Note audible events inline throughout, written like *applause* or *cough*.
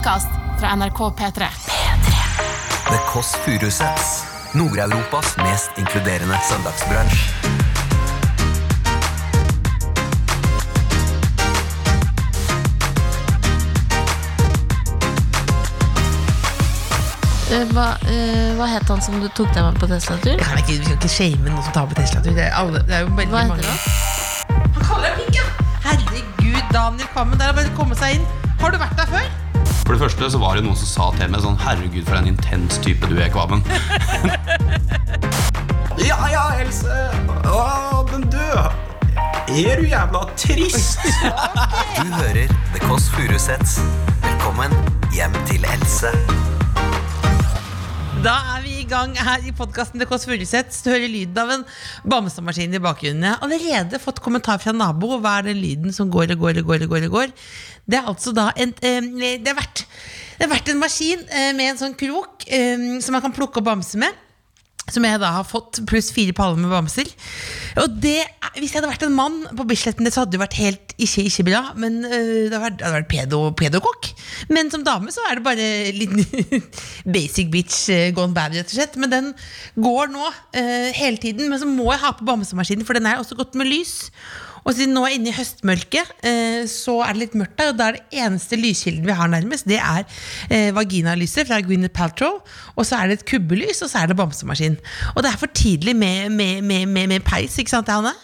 podkast fra NRK P3. The Kåss Furuseths. Nord-Europas mest inkluderende søndagsbransj. Eh, Hva, uh, hva het han som du tok deg med på Tesla-tur? Vi kan ikke, ikke shame noen som tar på Tesla-tur. Det, det er jo veldig Hva mange. heter han? Han kaller deg pink, ja! Herregud, Daniel Kvammen. Der er bare å komme seg inn. Har du vært der før? For det første så var det noen som sa til meg sånn Herregud, for en intens type du er, Kvaben. *laughs* ja, ja, Else. Å, men du Er du jævla trist? *laughs* Du hører The Kåss Furuseths. Velkommen hjem til Else. Da er vi gang her i podkasten til Kåss Furuseth. Hører lyden av en bamsemaskin i bakgrunnen. Jeg har allerede fått kommentar fra nabo. Hva er den lyden som går og går og går? og går og går? Det er altså da en, eh, det, har vært, det en maskin eh, med en sånn krok eh, som man kan plukke opp bamse med. Som jeg da har fått, pluss fire paller med bamser. Og det, Hvis jeg hadde vært en mann på Bisletten, så hadde det vært helt ikke, ikke bra. Men øh, det hadde vært, hadde vært pedo. Men som dame så er det bare litt *laughs* basic bitch øh, gone bad, rett og slett. Men den går nå øh, hele tiden. Men så må jeg ha på bamsemaskinen, for den er også godt med lys. Og siden nå er inne i høstmørket, eh, så er det litt mørkt der. Og da er det eneste lyskilden vi har nærmest, det er eh, vaginalyset fra Gwyneth Paltrow. Og så er det et kubbelys, og så er det bamsemaskin. Og det er for tidlig med, med, med, med, peis, ikke sant, Hanne?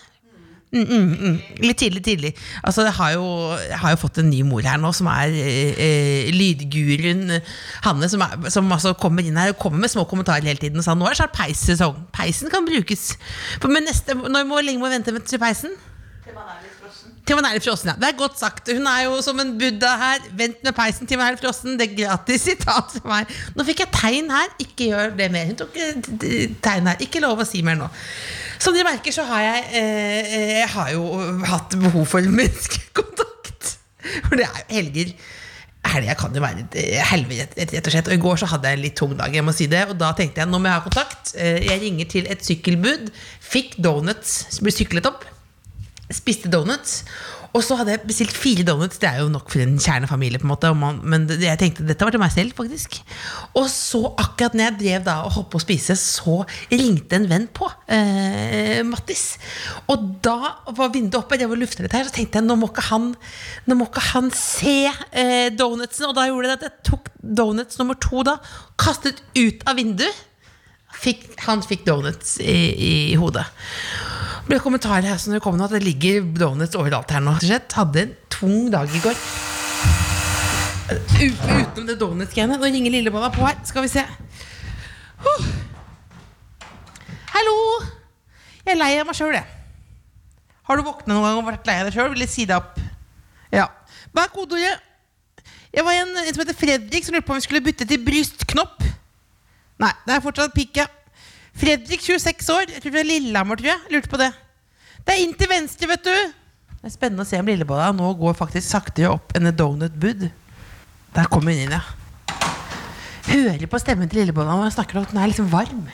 Mm, mm, mm. Litt tidlig, tidlig. Altså, jeg har, jo, jeg har jo fått en ny mor her nå, som er eh, eh, lydguruen Hanne, som, er, som altså kommer inn her og kommer med små kommentarer hele tiden. Og sa nå er det snart peissesong. Peisen kan brukes. For, men må, lenge må vi vente til peisen? Til man er litt frossen, ja. Det er godt sagt. Hun er jo som en buddha her. Vent med peisen til man er litt frossen. Det er gratis sitat fra meg. Nå fikk jeg tegn her. Ikke gjør det mer. Hun tok eh, tegn her. Ikke lov å si mer nå. Som dere merker, så har jeg eh, eh, Jeg har jo hatt behov for menneskekontakt. For det er jo helger. Helga kan jo være et eh, helvete, rett og slett. Og i går så hadde jeg en litt tung dag, jeg må si det. Og da tenkte jeg nå må jeg ha kontakt. Jeg ringer til et sykkelbud. Fikk donuts. Ble syklet opp spiste donuts. Og så hadde jeg bestilt fire donuts. Det er jo nok for en kjernefamilie. på en måte Men jeg tenkte dette var til meg selv, faktisk. Og så, akkurat når jeg drev da og holdt på å spise, så ringte en venn på. Eh, Mattis. Og da var vinduet oppe, jeg var luftet her, så tenkte jeg nå må ikke han, må ikke han se eh, donutsen. Og da gjorde det at jeg tok donuts nummer to da, kastet ut av vinduet. Fikk, han fikk donuts i, i hodet. Ble kommentarer her som det kom nå at det ligger donuts overalt her nå. Jeg. Hadde en tung dag i går. U utenom det donuts-greiene. Nå ringer lillebolla på her. Skal vi se. Huh. Hallo! Jeg er lei av meg sjøl, jeg. Har du våkna noen gang og vært lei av deg sjøl? Du si det opp? Ja. Hva er kodeordet? Jeg var en, en som heter Fredrik, som lurte på om vi skulle bytte til brystknopp. Nei, det er fortsatt pikk, ja. Fredrik, 26 år. Jeg tror er Lillehammer, tror jeg. Lurte på det. Det er inn til venstre, vet du. Det er spennende å se om Lillebolla nå går faktisk saktere opp enn et donut-bud. Der kommer hun inn, ja. Hører på stemmen til Lillebolla når hun snakker om at den er liksom varm.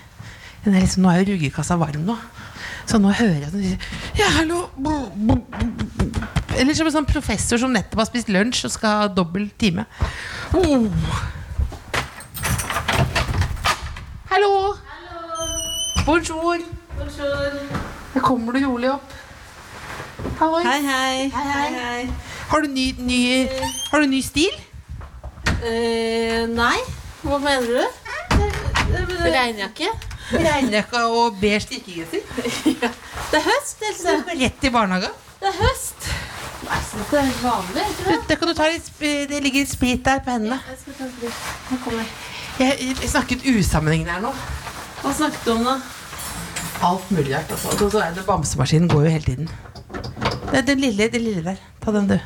Den er liksom, nå er jo ruggekassa varm nå. Så nå hører jeg at hun sier Ja, hallo Eller som en sånn professor som nettopp har spist lunsj og skal ha dobbel time. Oh. Hallo! Bonjour. Bonjour. Her kommer du rolig opp. Halloi. Hei, hei. Hei, hei. Har du ny, ny, har du ny stil? Uh, nei, hva mener du? Regnjakke? Regnjakka og beige strikkegenser. Det er høst, Else. Rett i barnehagen. Det er høst. Det er helt vanlig. det? Det kan du ta litt, det ligger sprit der på hendene. Litt. Kommer jeg. Jeg, jeg snakket usammenhengende her nå. Hva snakket du om da? Alt mulig rart. Altså. Så er det Bamsemaskinen går jo hele tiden. Det er den lille, den lille der. Ta den, du.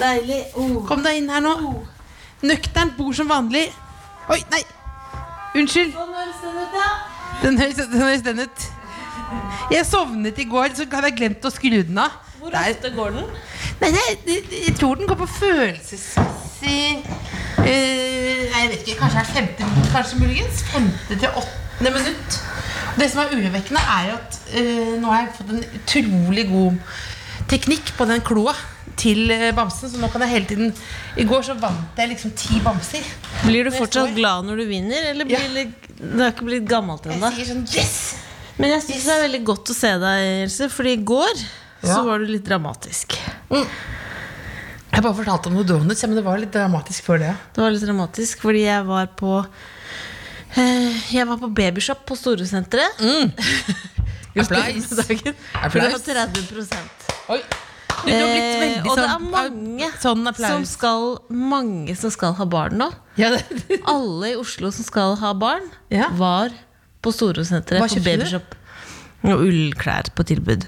Deilig. Oh. Kom deg inn her nå. Nøkternt bor som vanlig. Oi, nei! Unnskyld. Sånn høres den ut, ja. Den høres, den høres den ut. Jeg sovnet i går, så hadde jeg glemt å skru den av. Hvor Det ofte går den? Nei, jeg, jeg, jeg tror den går på følelsesmessig Nei, jeg vet ikke. Kanskje er femte kanskje muligens. Femte til åttende minutt. Det som er urovekkende, er at uh, nå har jeg fått en utrolig god teknikk på den kloa. til eh, bamsen, så nå kan jeg hele tiden I går så vant jeg liksom ti bamser. Blir du fortsatt glad når du vinner, eller blir det, du har ikke blitt gammelt Jeg ennå? sier sånn yes! Men jeg syns det er veldig godt å se deg, Else, Fordi i går Ja. så var du litt dramatisk. Jeg bare fortalte om noen donuts, ja, men det var litt dramatisk før det. ja. Det var litt dramatisk fordi jeg var på eh, Jeg var på babyshop på Storosenteret. Mm. *laughs* Applaus. Applaus. det var 30 Oi. Du, du Eh, og det sånn, er mange sånn som skal, mange som skal ha barn nå. Ja, Alle i Oslo som skal ha barn, Ja. var på Storosenteret på babyshop. du? Og ullklær på tilbud.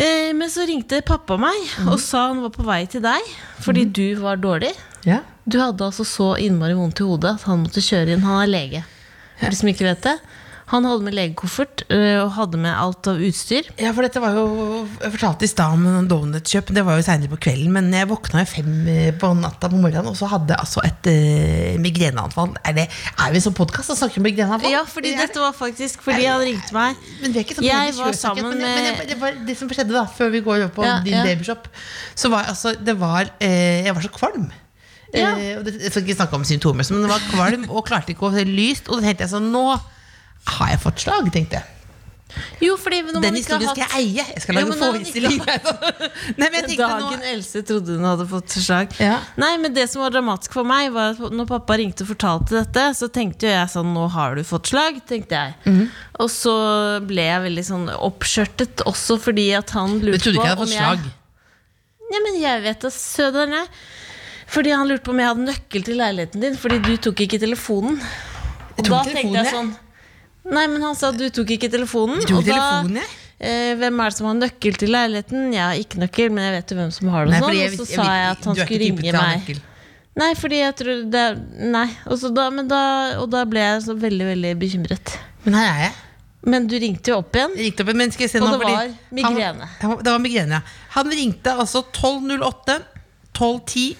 Eh, men så ringte pappa meg mm. og sa han var på vei til deg fordi du var dårlig. ja. Du hadde altså så innmari vondt i hodet at han måtte kjøre inn. Han er lege. For de som ikke vet det. Han hadde med legekoffert øh, og hadde med alt av utstyr. Ja, for dette var jo Jeg fortalte i stad om noen donutkjøp. Det var jo seinere på kvelden, men jeg våkna jo fem eh, på natta på morgenen, og så hadde jeg altså et uh, migreneanfall. Er, det, er vi som podkast og snakker om migreneanfall? Ja, fordi Det dette var faktisk fordi han ringte meg. Men vi er ikke sånn Jeg var sammen men, med- men det, det, var det som skjedde da Før vi går over på Ja, din ja. babyshop, så var altså Det var eh, Jeg var så kvalm. Ja. Eh, det, jeg skal ikke snakke om symptomer, men det var kvalm og klarte ikke å se lyst. Og da tenkte jeg sånn Nå har jeg fått slag, tenkte jeg. Jo, fordi når Den historien skal jeg hatt- eie. Jeg skal lage forestilling. *laughs* Jeg Dagen Else trodde hun hadde fått slag. Ja. Nei, men det som var dramatisk for meg, var at når pappa ringte og fortalte dette, så tenkte jeg sånn Nå har du fått slag, tenkte jeg. Mhm. Og så ble jeg veldig sånn oppskjørtet også fordi at han lurte på om jeg trodde ikke jeg hadde fått jeg slag? Ja, men jeg vet da søderen, jeg. Fordi han lurte på om jeg hadde nøkkel til leiligheten din, fordi du tok ikke telefonen. Og da telefonen, tenkte jeg jeg. sånn Nei, men han sa du tok ikke telefonen. Tok og da telefonen, eh, Hvem er det som har nøkkel til leiligheten? Jeg har ikke nøkkel, men jeg vet jo hvem som har det. Og sånn, og så sa jeg at han skulle ringe meg. Nei, fordi jeg tror det er Nei. Da, men da, og da ble jeg så veldig, veldig bekymret. Men her er jeg. Men du ringte jo opp igjen. Ringte opp, men skal jeg se Og det var migrene. Han- det var migrene, ja. Han ringte altså 12.08, 12.10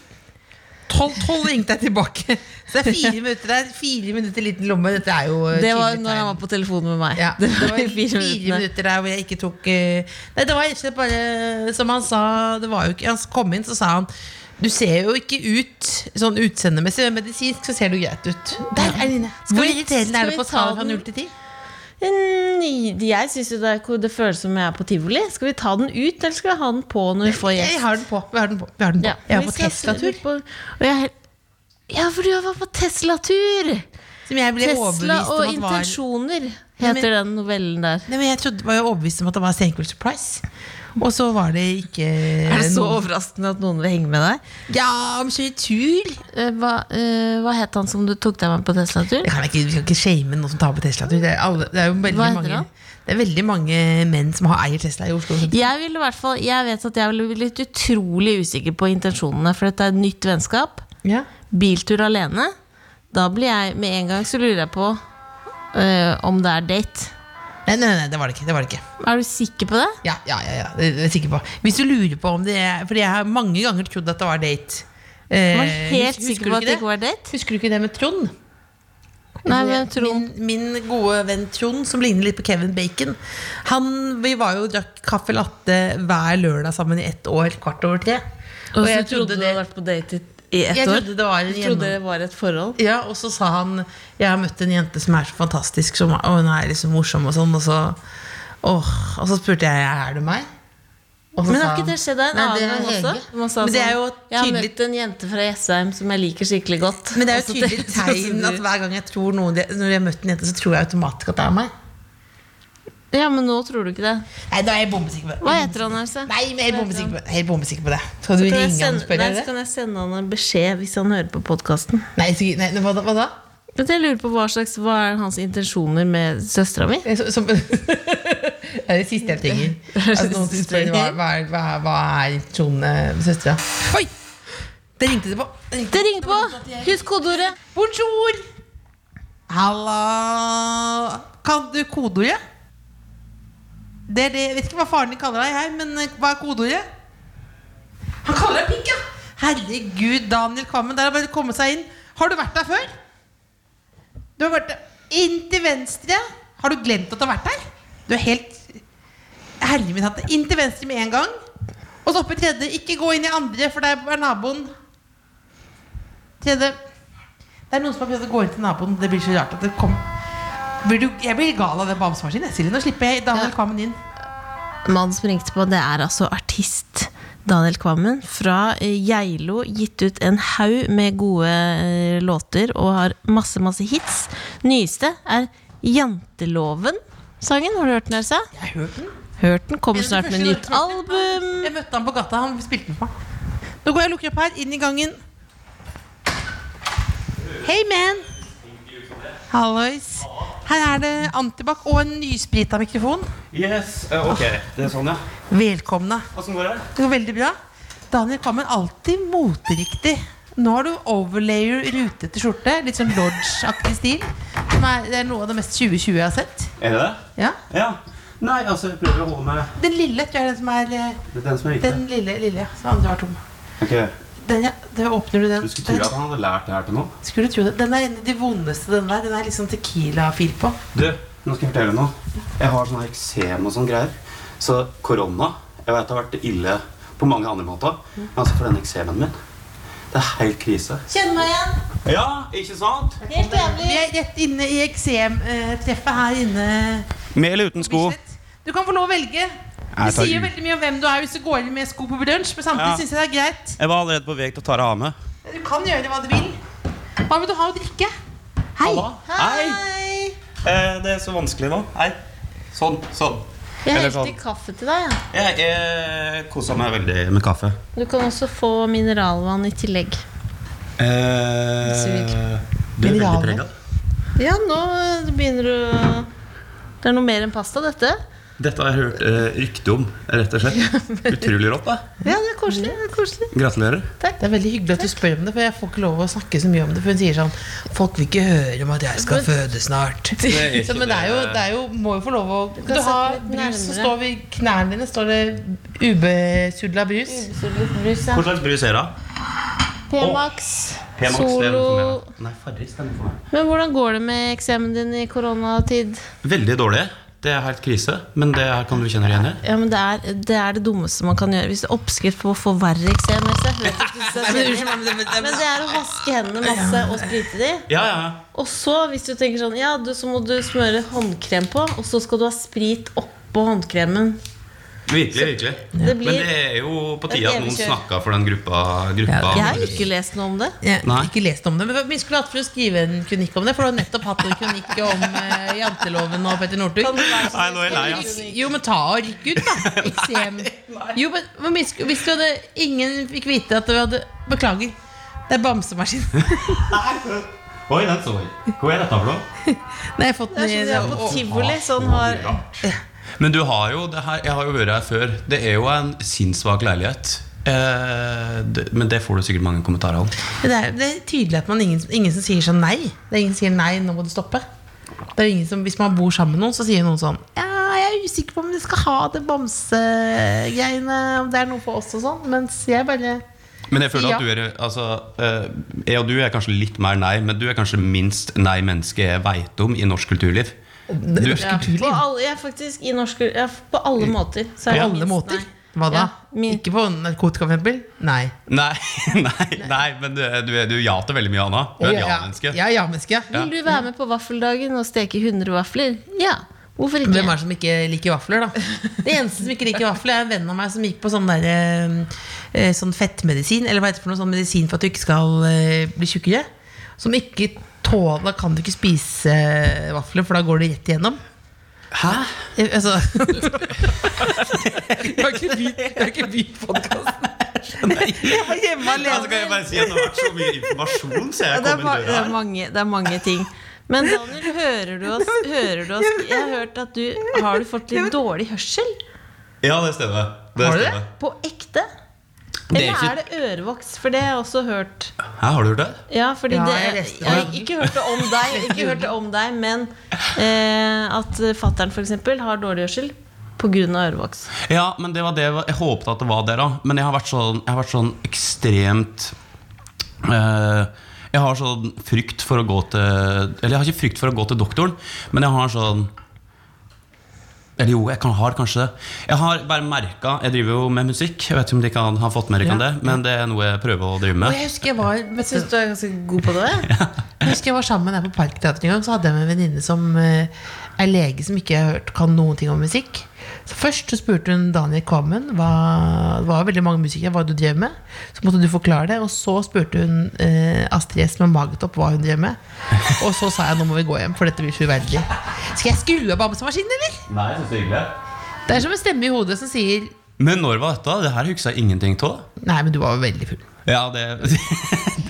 12.12 ringte jeg tilbake. Så det er fire minutter der. Fire minutter liten lomme. Dette er jo eh, Det var når han var på telefonen med meg. ja, *laughs* det var fire, fire, minutter der hvor jeg ikke tok eh, Nei, det var ikke bare Som han sa det var jo ikke, Han kom inn, så sa han Du ser jo ikke ut sånn utseendemessig, men medisinsk så ser du greit ut. Der er Line. Skal vi skal vi på ta den fra den? 0 til 10? Jeg syns det, det føles som jeg er på tivoli. Skal vi ta den ut, eller skal vi ha den på når vi får Jeg gjest? har den på. Vi har den på. Vi har den på. Ja, jeg var på Tesla-tur. jeg- Ja, for du var på Tesla-tur! Jeg Tesla og var intensjoner men- heter den novellen der. Nei, men Jeg trodde, var jo overbevist om at det var Senkveld Surprise. Og så var det ikke Er det så noe- overraskende at noen vil henge med deg? Ja, om så tur! Eh, Hva, uh, hva het han som du tok deg med på Tesla-tur? Vi kan ikke, shame noen som tar på Tesla-tur. Det, det er jo veldig Hva mange han? Det er veldig mange menn som har eier Tesla i Oslo. Jeg, vil i hvert fall, jeg vet at jeg ville blitt utrolig usikker på intensjonene, for dette er et nytt vennskap. Ja. Biltur alene. Da blir jeg med en gang så lurer jeg på uh, om det er date. Nei, nei, nei, det var det ikke. Det var det ikke. Er du sikker på det? Ja, ja, ja, ja, det er jeg sikker på. Hvis du lurer på om det er Fordi jeg har mange ganger trodd at det var date. Eh, Jeg var helt husker- sikker på at det ikke var date. Husker du ikke det med Trond? Nei, men Trond Min, min gode venn Trond, som ligner litt på Kevin Bacon Han, Vi var jo og drakk kaffe latte hver lørdag sammen i ett år, kvart over tre. Og så jeg trodde du det- hadde vært på date i- ett Jeg år? trodde det var en trodde det var et forhold? Ja, og så sa han Jeg har møtt en jente som er så fantastisk som, Og hun er liksom morsom og sånn Og så, åh, og så spurte jeg Er det meg? Men har ikke han, det skjedd en annen gang også? Man sa Men det er sånn, jo Jeg har møtt en jente fra Jessheim som jeg liker skikkelig godt. Men det er jo så tydelig *laughs* tegn at hver gang jeg tror noen Når jeg har møtt en jente, så tror jeg automatisk at det er meg Ja, men nå tror du ikke det. Nei, da er jeg bombesikker på det Hva heter han, Else? Nei, men jeg er bombesikker på, helt bombesikker på det Skal du ringe sende, han og spørre nei, så kan jeg sende han en beskjed hvis han hører på podkasten. Nei, nei, hva da? Hva da? Jeg lurer på hva slags Hva er hans intensjoner med søstera mi? Som, *laughs* det er det siste jeg trenger. *laughs* Altså, noen spør hva, hva, hva, hva er intensjonene med søstera. Oi! Det ringte det på. Det ringte. Det ringer på! Husk kodeordet. Bonjour! Halla Kan du kodeordet? Det er det, jeg vet ikke hva faren din kaller deg her, men eh, hva er kodeordet? Han kaller deg pikk, ja! Herregud, Daniel Kvammen. Der er bare å komme seg inn. Har du vært der før? Du har vært der inn til venstre. Har du glemt at du har vært der? Du er helt Herre min hatt. Inn til venstre med en gang. Og så oppe i tredje. Ikke gå inn i andre, for der er naboen. Tredje. Det er noen som har prøvd å gå inn til naboen. Det blir så rart at det kom blir du, Jeg blir gal av den bamsemaskinen. Silje. Nå slipper jeg Daniel. Kvammen inn. Mannen som ringte på, det er altså artist Daniel Kvammen fra Geilo. Gitt ut en haug med gode eh, låter og har masse, masse hits. Nyeste er Janteloven-sangen. Har du hørt den, Elsa? Jeg har hørt den. Hørt den. Kommer snart med nytt album. Jeg møtte han på gata. Han spilte den for meg. Nå går jeg og lukker opp her. Inn i gangen. Hey, man. Hallois. Her er det antibac og en nysprita mikrofon. Yes, uh, ok. Det er sånn, ja. Velkomne. Åssen går det? Det går veldig bra. Daniel Kvammen, alltid moteriktig. Nå har du overlayer rutete skjorte. Litt sånn Lodge-aktig stil. Er, det er noe av det mest 2020 jeg har sett. Er det det? Ja. Ja. Nei, altså, jeg prøver å holde meg Den lille tror jeg er den som er eh, Det er den som er riktig? Den lille, lille. Så andre var tom. Ok. Den, ja. Da åpner du den. Du skulle tro at han hadde lært det her til noen. Skulle du tro det? Den er en av de vondeste, den der. Den er liksom tequila-fil på. Du, nå skal jeg fortelle noe. Jeg har sånn eksem og sånn greier. Så korona Jeg vet det har vært ille på mange andre måter. Men altså for den eksemen min Det er helt krise. Kjenn meg igjen. Ja, ikke sant? Helt jævlig. Vi er rett inne i eksemtreffet her inne. Med eller uten sko? Du kan få lov å velge. Du sier jo veldig mye om hvem du er hvis du går inn med sko på brunsj, men samtidig Ja. synes jeg det er greit. Jeg var allerede på vei til å ta det av med. Du kan gjøre hva du vil. Hva vil du ha å drikke? Hei. Hei. Hei. Eh, det er så vanskelig nå. Hei. Sånn. Sånn. Jeg helte sånn. kaffe til deg. Ja. Jeg, jeg kosa meg veldig med kaffe. Du kan også få mineralvann i tillegg. Eh, du er veldig prega. Ja, nå begynner du Det er noe mer enn pasta, dette. Dette har jeg hørt eh, rykte om, rett og slett. Utrolig rått, da. Ja, det er koselig. Det er koselig. Gratulerer. Det er veldig hyggelig at du spør om det, for jeg får ikke lov å snakke så mye om det. For hun sier sånn Folk vil ikke høre om at jeg skal føde snart. *laughs* er ikke Så, men det er jo, det- det er jo må jo få lov å Du, Du har brus, så står vi knærne dine står det ubesudla brus. Brus, ja. Hva slags brus er det? P-Max, det Solo. Nei, Farris, det noe for meg. Men hvordan går det med eksamen din i koronatid? Veldig dårlig. Det er helt krise, men det her kan du kjenne deg igjen i. Ja, men det er, det er det dummeste man kan gjøre. Hvis det er oppskrift på å få verre eksem? Men det er å vaske hendene masse og sprite de. Ja, ja, ja. Og så, hvis du tenker sånn, ja, du, så må du smøre håndkrem på, og så skal du ha sprit oppå håndkremen. Virkelig, virkelig. Det blir- Men det er jo på tide at noen snakker for den gruppa. gruppa. Jeg har ikke lest noe om det. Jeg ikke lest om det, men vi skulle hatt for å skrive en kronikk om det. For du har nettopp hatt en kronikk om uh, janteloven og Petter Northug. Nei, nå er jeg lei, ass. Jo, men ta og rykk ut, da. *laughs* Eksem. Jo, men men hvis, hvis du hadde Ingen fikk vite at du hadde Beklager. Det er bamsemaskin. *laughs* Oi, den så jeg. Hva er dette for noe? *laughs* Nei, jeg har fått den i, de har på tivoli. Sånn har Men du har jo det her, Jeg har jo vært her før. Det er jo en sinnssvak leilighet. Eh, det, men det får du sikkert mange kommentarer om. Det er, det er tydelig at man ingen, ingen som sier sånn nei. Det er ingen som sier nei, nå må du stoppe. Det er ingen som, Hvis man bor sammen med noen, så sier noen sånn Ja, jeg er usikker på om vi skal ha det bamsegreiene, om det er noe for oss og sånn. Mens jeg bare Men jeg føler at du er altså, eh, Jeg og du er kanskje litt mer nei, men du er kanskje minst nei-menneske jeg veit om i norsk kulturliv. Du, ja, på alle, jeg er faktisk i norsk ja, På alle måter. Så er På alle minst måter. nei. Hva da? Ja, min- Ikke på narkotika, for eksempel? Nei. nei, *laughs* nei, nei, men du, du, du ja til veldig mye Anna. Du er et Ja, ja-menneske. Ja. Ja. Vil du være med på vaffeldagen og steke 100 vafler? Ja. Hvorfor ikke? Hvem er det som ikke liker vafler, da? *laughs* Det eneste som ikke liker vafler, er en venn av meg som gikk på sånn, der, eh, eh, sånn fettmedisin. Eller hva heter det for noe sånn medisin for at du ikke skal eh, bli tjukkere. Som ikke tåler Da kan du ikke spise eh, vafler, for da går det rett igjennom. Hæ? Jeg, Altså *laughs* Jeg har ikke begynt, jeg har ikke begynt podkasten. Jeg var hjemme Altså, kan jeg bare si at Det har vært så mye informasjon Så Ja, jeg det, er kom det, er her. mange, det er mange ting. Men Daniel, hører du oss? Hører du oss? Jeg har hørt at du Har du fått litt dårlig hørsel? Ja, det stemmer. Det Har du det? stemmer. På ekte? Det er Eller ikke- er det ørevoks? For det har jeg også hørt. Hæ, har du hørt det? Ja, fordi Ja, det, jeg jeg, har ikke hørt det om deg, ikke hørt det om deg men eh, at fattern f.eks. har dårlig hørsel pga. ørevoks. Ja, men det var det jeg håpet at det var det, òg. Men jeg har vært sånn, jeg har vært sånn ekstremt eh, Jeg har sånn frykt for å gå til Eller jeg har ikke frykt for å gå til doktoren, men jeg har sånn Eller jo, jeg kan, har kanskje det. Jeg har bare merka Jeg driver jo med musikk. Jeg vet ikke om de kan ha fått med dere Ja. det, men det er noe jeg prøver å drive Og med. jeg husker jeg var Jeg syns du er ganske god på det. *laughs* Jeg husker jeg var sammen der på Parkteatret en gang, så hadde jeg med en venninne som eh, er lege som ikke har hørt, kan noen ting om musikk. Så Først så spurte hun Daniel Kvammen hva, Det var veldig mange musikere, hva du drev med. Så måtte du forklare det. Og så spurte hun eh, Astrid S med Magetopp hva hun drev med. Og så sa jeg nå må vi gå hjem, for dette blir så uverdig. Skal jeg skru av bamsemaskinen, eller? Nei, det er hyggelig Det er som en stemme i hodet som sier Men når var dette? Det her husker jeg ingenting av. Nei, men du var jo veldig full. Ja, det *laughs*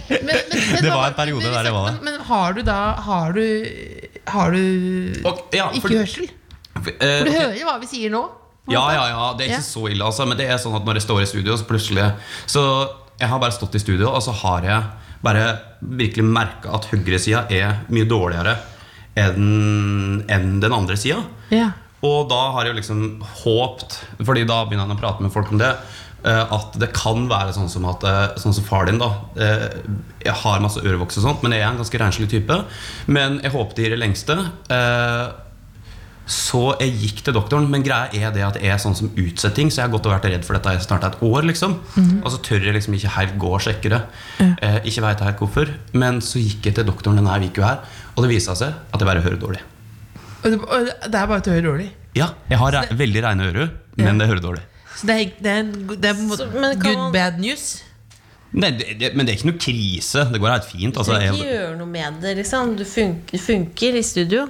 Men, men, men, Det var en periode men, der jeg var det. Men, men har du da Har du Har du okay, ja, ikke for- Eh, For du hører jo hva vi sier nå? Ja, ja, ja, det er Ja. ikke så ille altså, Men det er sånn at når jeg står i studio Så plutselig Så jeg har bare stått i studio Og så har jeg bare virkelig merket at høyre sida er mye dårligere enn en den andre sida Ja. Og da har jeg liksom håpt Fordi da begynner jeg å prate med folk om det eh, At det kan være sånn som at eh, Sånn som far din da Jeg har masse ørevoks og sånt Men jeg er en ganske renslig type Men jeg håpte i det lengste så jeg gikk til doktoren, men greia er det at jeg er sånn som utsetter ting. Så jeg har gått og vært redd for dette i snart et år. liksom Og så tør jeg liksom ikke helt gå og sjekke det. Eh, ikke vet helt hvorfor Men så gikk jeg til doktoren denne uka her, og det viste seg at jeg bare hører dårlig. Og det, og det er bare at du hører dårlig. Ja, jeg har re veldig reine ører, men det hører dårlig. Så det er, det er, en, det er Så- men kan good man- bad news. Nei, det, det, men det er ikke noe krise. Det går helt fint. Du Altså, trenger ikke jeg, gjøre noe med det. liksom Du funker, funker i studio.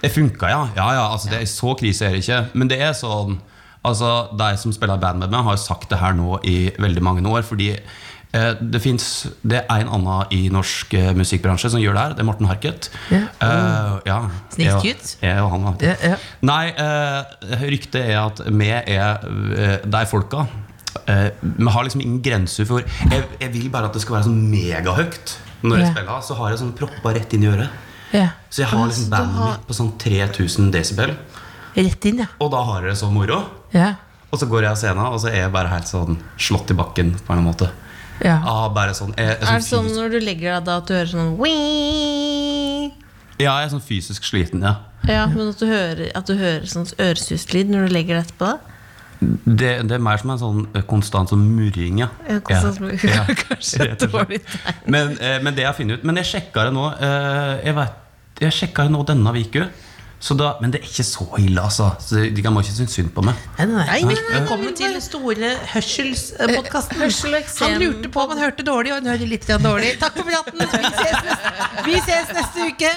Det funka, ja. ja, ja altså, det er Så krise er det ikke. Men det er sånn Altså, De som spiller i band med meg, har sagt det her nå i veldig mange år. Fordi eh, det finnes Det er en annen i norsk eh, musikkbransje som gjør det her. Det er Morten Harket. Ja. Uh, ja. Snikskryt. Ja, ja. Nei, eh, ryktet er at vi er eh, de folka. Eh, vi har liksom ingen grenser for jeg, jeg vil bare at det skal være sånn megahøyt. Når jeg spiller, så har jeg sånn propper rett inn i øret. Ja. Så jeg har liksom bandet har- mitt på sånn 3000 desibel. Rett inn, ja. Og da har dere det så moro. Ja. Og så går jeg av scenen, og så er jeg bare helt sånn slått i bakken på en måte. ja. Ah, bare sånn, jeg, jeg, Er det sånn fysisk, når du legger deg da at du hører sånn «Wii». Ja, jeg er sånn fysisk sliten, ja. Ja, men at du hører, at du hører sånn øresustlyd når du legger deg etterpå? Det, det er mer som en sånn eh, konstant sånn murring, ja. Ja, konstant murring. Ja. *laughs* Kanskje et dårlig tegn. Men, eh, men det jeg finner ut Men jeg sjekka det nå eh, Jeg vet Jeg sjekka det nå denne uka. Så da, men det er ikke så ille, altså. Så de kan må ikke synes synd på meg. Nei, nei, nei. Nei, Velkommen til den store hørselspodkasten. Hørsel- Han lurte på om han hørte dårlig, og han hører litt dårlig. Takk for praten! Vi ses neste, vi ses neste uke!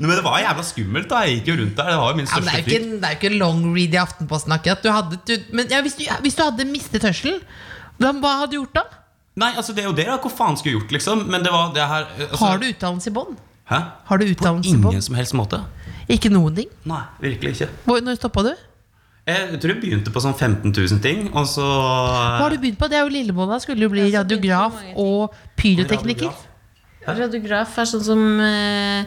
Men det var jævla skummelt. da Jeg gikk jo rundt der. Det var jo min Ja, det, største er jo ikke, frykt. det er jo ikke en long read i Aftenposten. akkurat du hadde, du, Men ja, hvis, du, hvis du hadde mistet hørselen, hva hva hadde du gjort da? Nei, altså det er jo det. da Hva faen skulle jeg gjort, liksom? Men det var det her eh, altså, Har du utdannelse i bånn? Hæ? Har du På utdannelse i ingen bånn? som helst måte. Ikke noen ting? Nei, virkelig ikke. Hvor- Når stoppa du? Jeg tror jeg begynte på sånn 15 000 ting, og så Hva har du begynt på? Det er jo Lillebolla. Skulle jo bli radiograf på og pyrotekniker. Radiograf er sånn som eh,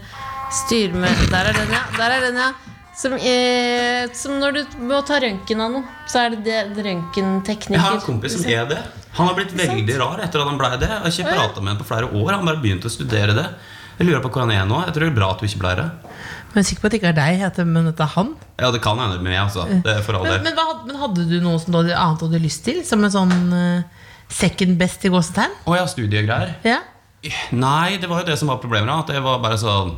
styrer med Der er den, ja. Der er den, ja. Som, eh, som når du må ta røntgen av noe, så er det, det Jeg har en kompis som er det. Han har blitt veldig rar etter at han ble det. Jeg har ikke prata med ham på flere år. Han bare begynte å studere det. Jeg lurer på hvor han er nå. Jeg tror det er bra at du ikke ble det. Men jeg er sikker på at det ikke er deg, men at det er han. Ja, det kan hende med meg, altså. Det er for all Men, del. men, hadde- men hadde du noe som du hadde, annet du hadde lyst til? Som en sånn uh, second best i gåsetegn? Å ja, studiegreier. Ja? Nei, det var jo det som var problemet. At det var bare sånn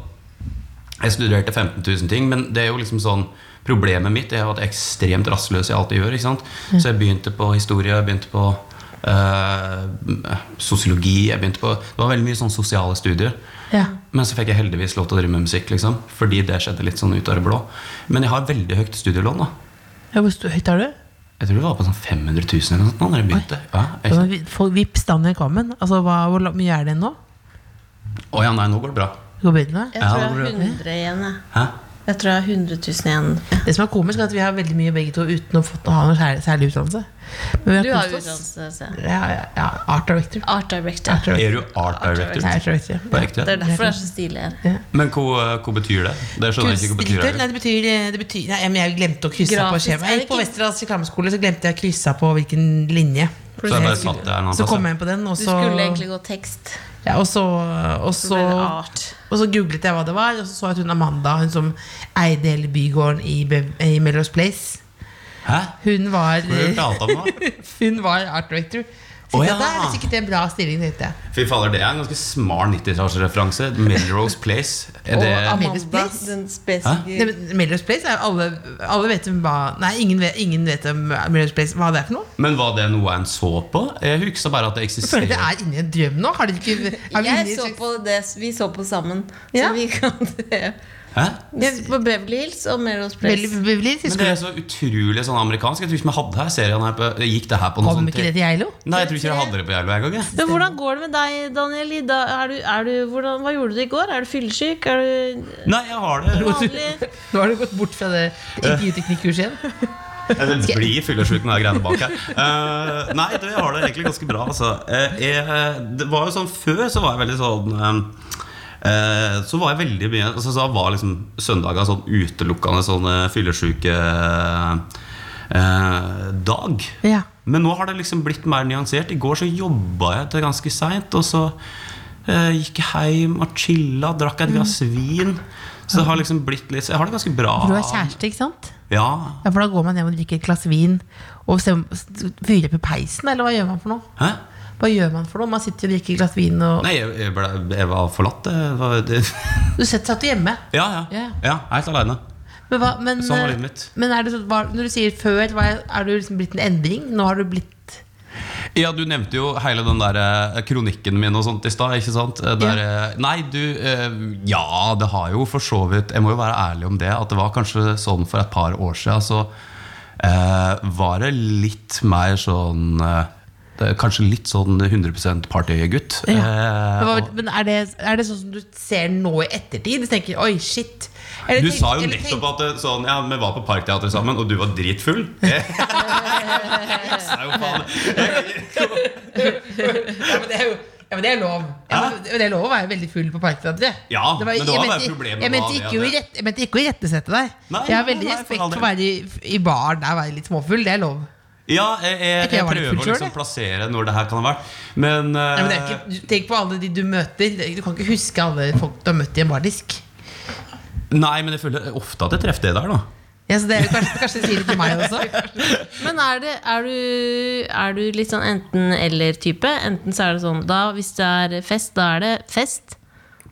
Jeg studerte 15 000 ting, men det er jo liksom sånn Problemet mitt er at jeg er ekstremt rastløs i alt jeg gjør. ikke sant? Så jeg begynte på historie, jeg begynte på øh, sosiologi jeg begynte på, Det var veldig mye sånn sosiale studier. ja. Men så fikk jeg heldigvis lov til å drive med musikk, liksom. Fordi det skjedde litt sånn ut av det blå. Men jeg har veldig høyt studielån, da. ja hvor høyt er du? Jeg tror det var på sånn 500 000 eller noe sånt da jeg begynte. Ja, jeg, Vips Daniel Kammen. Altså, hva, hvor mye er det nå? Å ja, nei, nå går det bra. Jeg tror jeg har blir 100 igjen. Jeg. Hæ? jeg tror jeg har 100 000 igjen. Ja. Det som er komisk, er at vi har veldig mye begge to uten å få ha noe særlig, særlig utdannelse. Men vi Du har utdannelse. Ja, ja, ja, art director. Art director. Art director. Er du art director? Ja, art director. På ekte? Det er derfor det er så stilig her. Men hva, hva betyr det? Det skjønner jeg ikke hva betyr. Nei, det betyr, det betyr nei, men Jeg glemte å krysse Grafisk. på skjemaet. Jeg gikk på Westerdals reklameskole, så glemte jeg å krysse på hvilken linje. Så jeg bare satt der Så kom jeg inn på den, og Du skulle egentlig gå tekst. ja, og så, og Så så, ble det art. Og så googlet jeg hva det var, og så så jeg at hun Amanda, hun som eide hele bygården i, i Melrose Place, Hæ? Hun var? *laughs* Hun var art director. Så oh, ja. Det er sikkert en bra stilling. Fy faller, det er en ganske smart 90-tallsreferanse. Melrose Place. Er det, Og Amelie Place? Melrose Place er alle, alle vet om hva Nei, ingen vet, ingen vet om Melrose Place hva det er for noe. men var det noe en så på? Jeg husker bare at det Jeg føler det er inni en drøm nå. Har dere ikke har vi Jeg så på det, vi så på sammen. Ja. Så vi kan *laughs* det. Hæ? På Beverly Hills og Melrose Place. Place. veldig, Men det er så utrolig sånn amerikansk. Jeg tror ikke vi hadde her serien her på, Gikk det her på noe Kom sånt ikke det til Geilo? Nei, jeg tror ikke jeg hadde det på Geilo engang. jeg. Men hvordan går det med deg, Daniel? Da. Er du, er du, hvordan, hva gjorde du i går? Er du fyllesyk? Er du Nei, jeg har det. vanlig? *laughs* Nå har du gått bort fra det intervjuteknikkurset igjen. *laughs* Jeg blir fyllesyk med de greiene bak her. Uh, nei, jeg har det egentlig ganske bra. Altså. Eh, jeg, det var jo sånn Før så var jeg veldig sånn eh, eh, Så var jeg veldig mye altså, Så var liksom søndager sånn utelukkende sånn uh, fyllesyke eh, dag. Ja. Men nå har det liksom blitt mer nyansert. I går så jobba jeg til ganske seint, og så eh, gikk jeg hjem og chilla, drakk et glass vin. Så det har liksom blitt litt Jeg har det ganske bra. Du har kjæreste, ikke sant? Ja, Ja, For da går man hjem og drikker et glass vin og fyrer på peisen, eller hva gjør man for noe? Hæ? Hva gjør man for noe? Man sitter og drikker et glass vin og Nei, jeg, jeg, ble, jeg var forlatt. Jeg var, *laughs* det, Du setter satt hjemme. ja, ja, Ja. ja. Helt aleine. Men, hva, men, Sånn var eh, livet mitt. men er det hva, når du sier før, er, du liksom blitt en endring? Nå har du blitt Ja, du nevnte jo hele den der eh, kronikken min og sånt i stad. ikke sant? Eh, Der, eh, Nei, du eh, Ja, det har jo for så vidt Jeg må jo være ærlig om det. At det var kanskje sånn for et par år siden. Så eh, var det litt mer sånn eh, Kanskje litt sånn 100 partygutt. Ja. Eh, Men, er, det, er det sånn som du ser nå i ettertid? Du tenker 'oi, shit'? Eller Du tenk- sa jo nettopp at det, sånn, ja, vi var på Parkteatret sammen, og du var dritfull. *laughs* Sa jo faen ja, men det er jo ja, men det er lov. Ja, men det er lov å være veldig full på Parkteatret. Ja, men det var jeg mente- problemet Jeg mente ikke, å at- rett, jeg mente ikke å irettesette deg. Nei, jeg har veldig nei, respekt for å være i, i baren der være litt småfull. Det er lov. Ja, jeg, jeg, jeg jeg prøver å liksom plassere når det her kan ha vært. Men, Nei, men det ikke, tenk på alle de du møter. Du kan ikke huske alle folk du har møtt i en bardisk. Nei, men jeg føler ofte at jeg treffer det der, da. Ja, så det er, kanskje, kanskje det sier det til meg også. *laughs* Men er, det, er, du, er du litt sånn enten-eller-type? Enten så er det sånn da Hvis det er fest, da er det fest.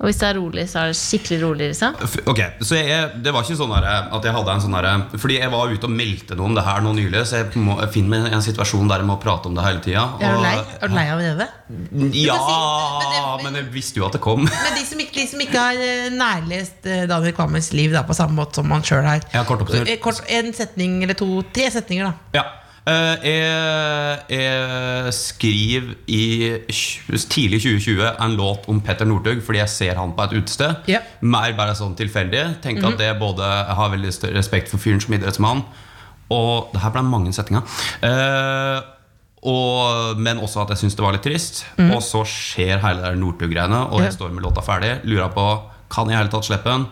Og hvis det er rolig, så er det skikkelig rolig. Liksom. Ok, så jeg, Det var ikke sånn at jeg hadde en sånn der, Fordi jeg var ute og meldte noe om det her nå nylig, så jeg, må, jeg finner meg i en situasjon der jeg må prate om det hele tida. Er du lei, er du lei det? Ja, men det- men jeg visste jo at det kom. *laughs* Men de som ikke, de som ikke har eh, nærlest eh, Daniel Kvammers liv da, på samme måte som man sjøl har Ja, kort oppsummert. Eh, kort, En setning eller to, tre setninger, da. Ja. Eh, jeg, jeg skriver i tidlig 2020 en låt om Petter Northug fordi jeg ser han på et utested. Yeah. Mer bare sånn tilfeldig. Tenker at det både Jeg har veldig respekt for fyren som idrettsmann. Og det her ble mange setninger. Uh, og, men også at jeg syns det var litt trist. Og så skjer hele det der Northug-greiene, og jeg jeg står med låta ferdig. Lurer på kan jeg i hele tatt slippe den.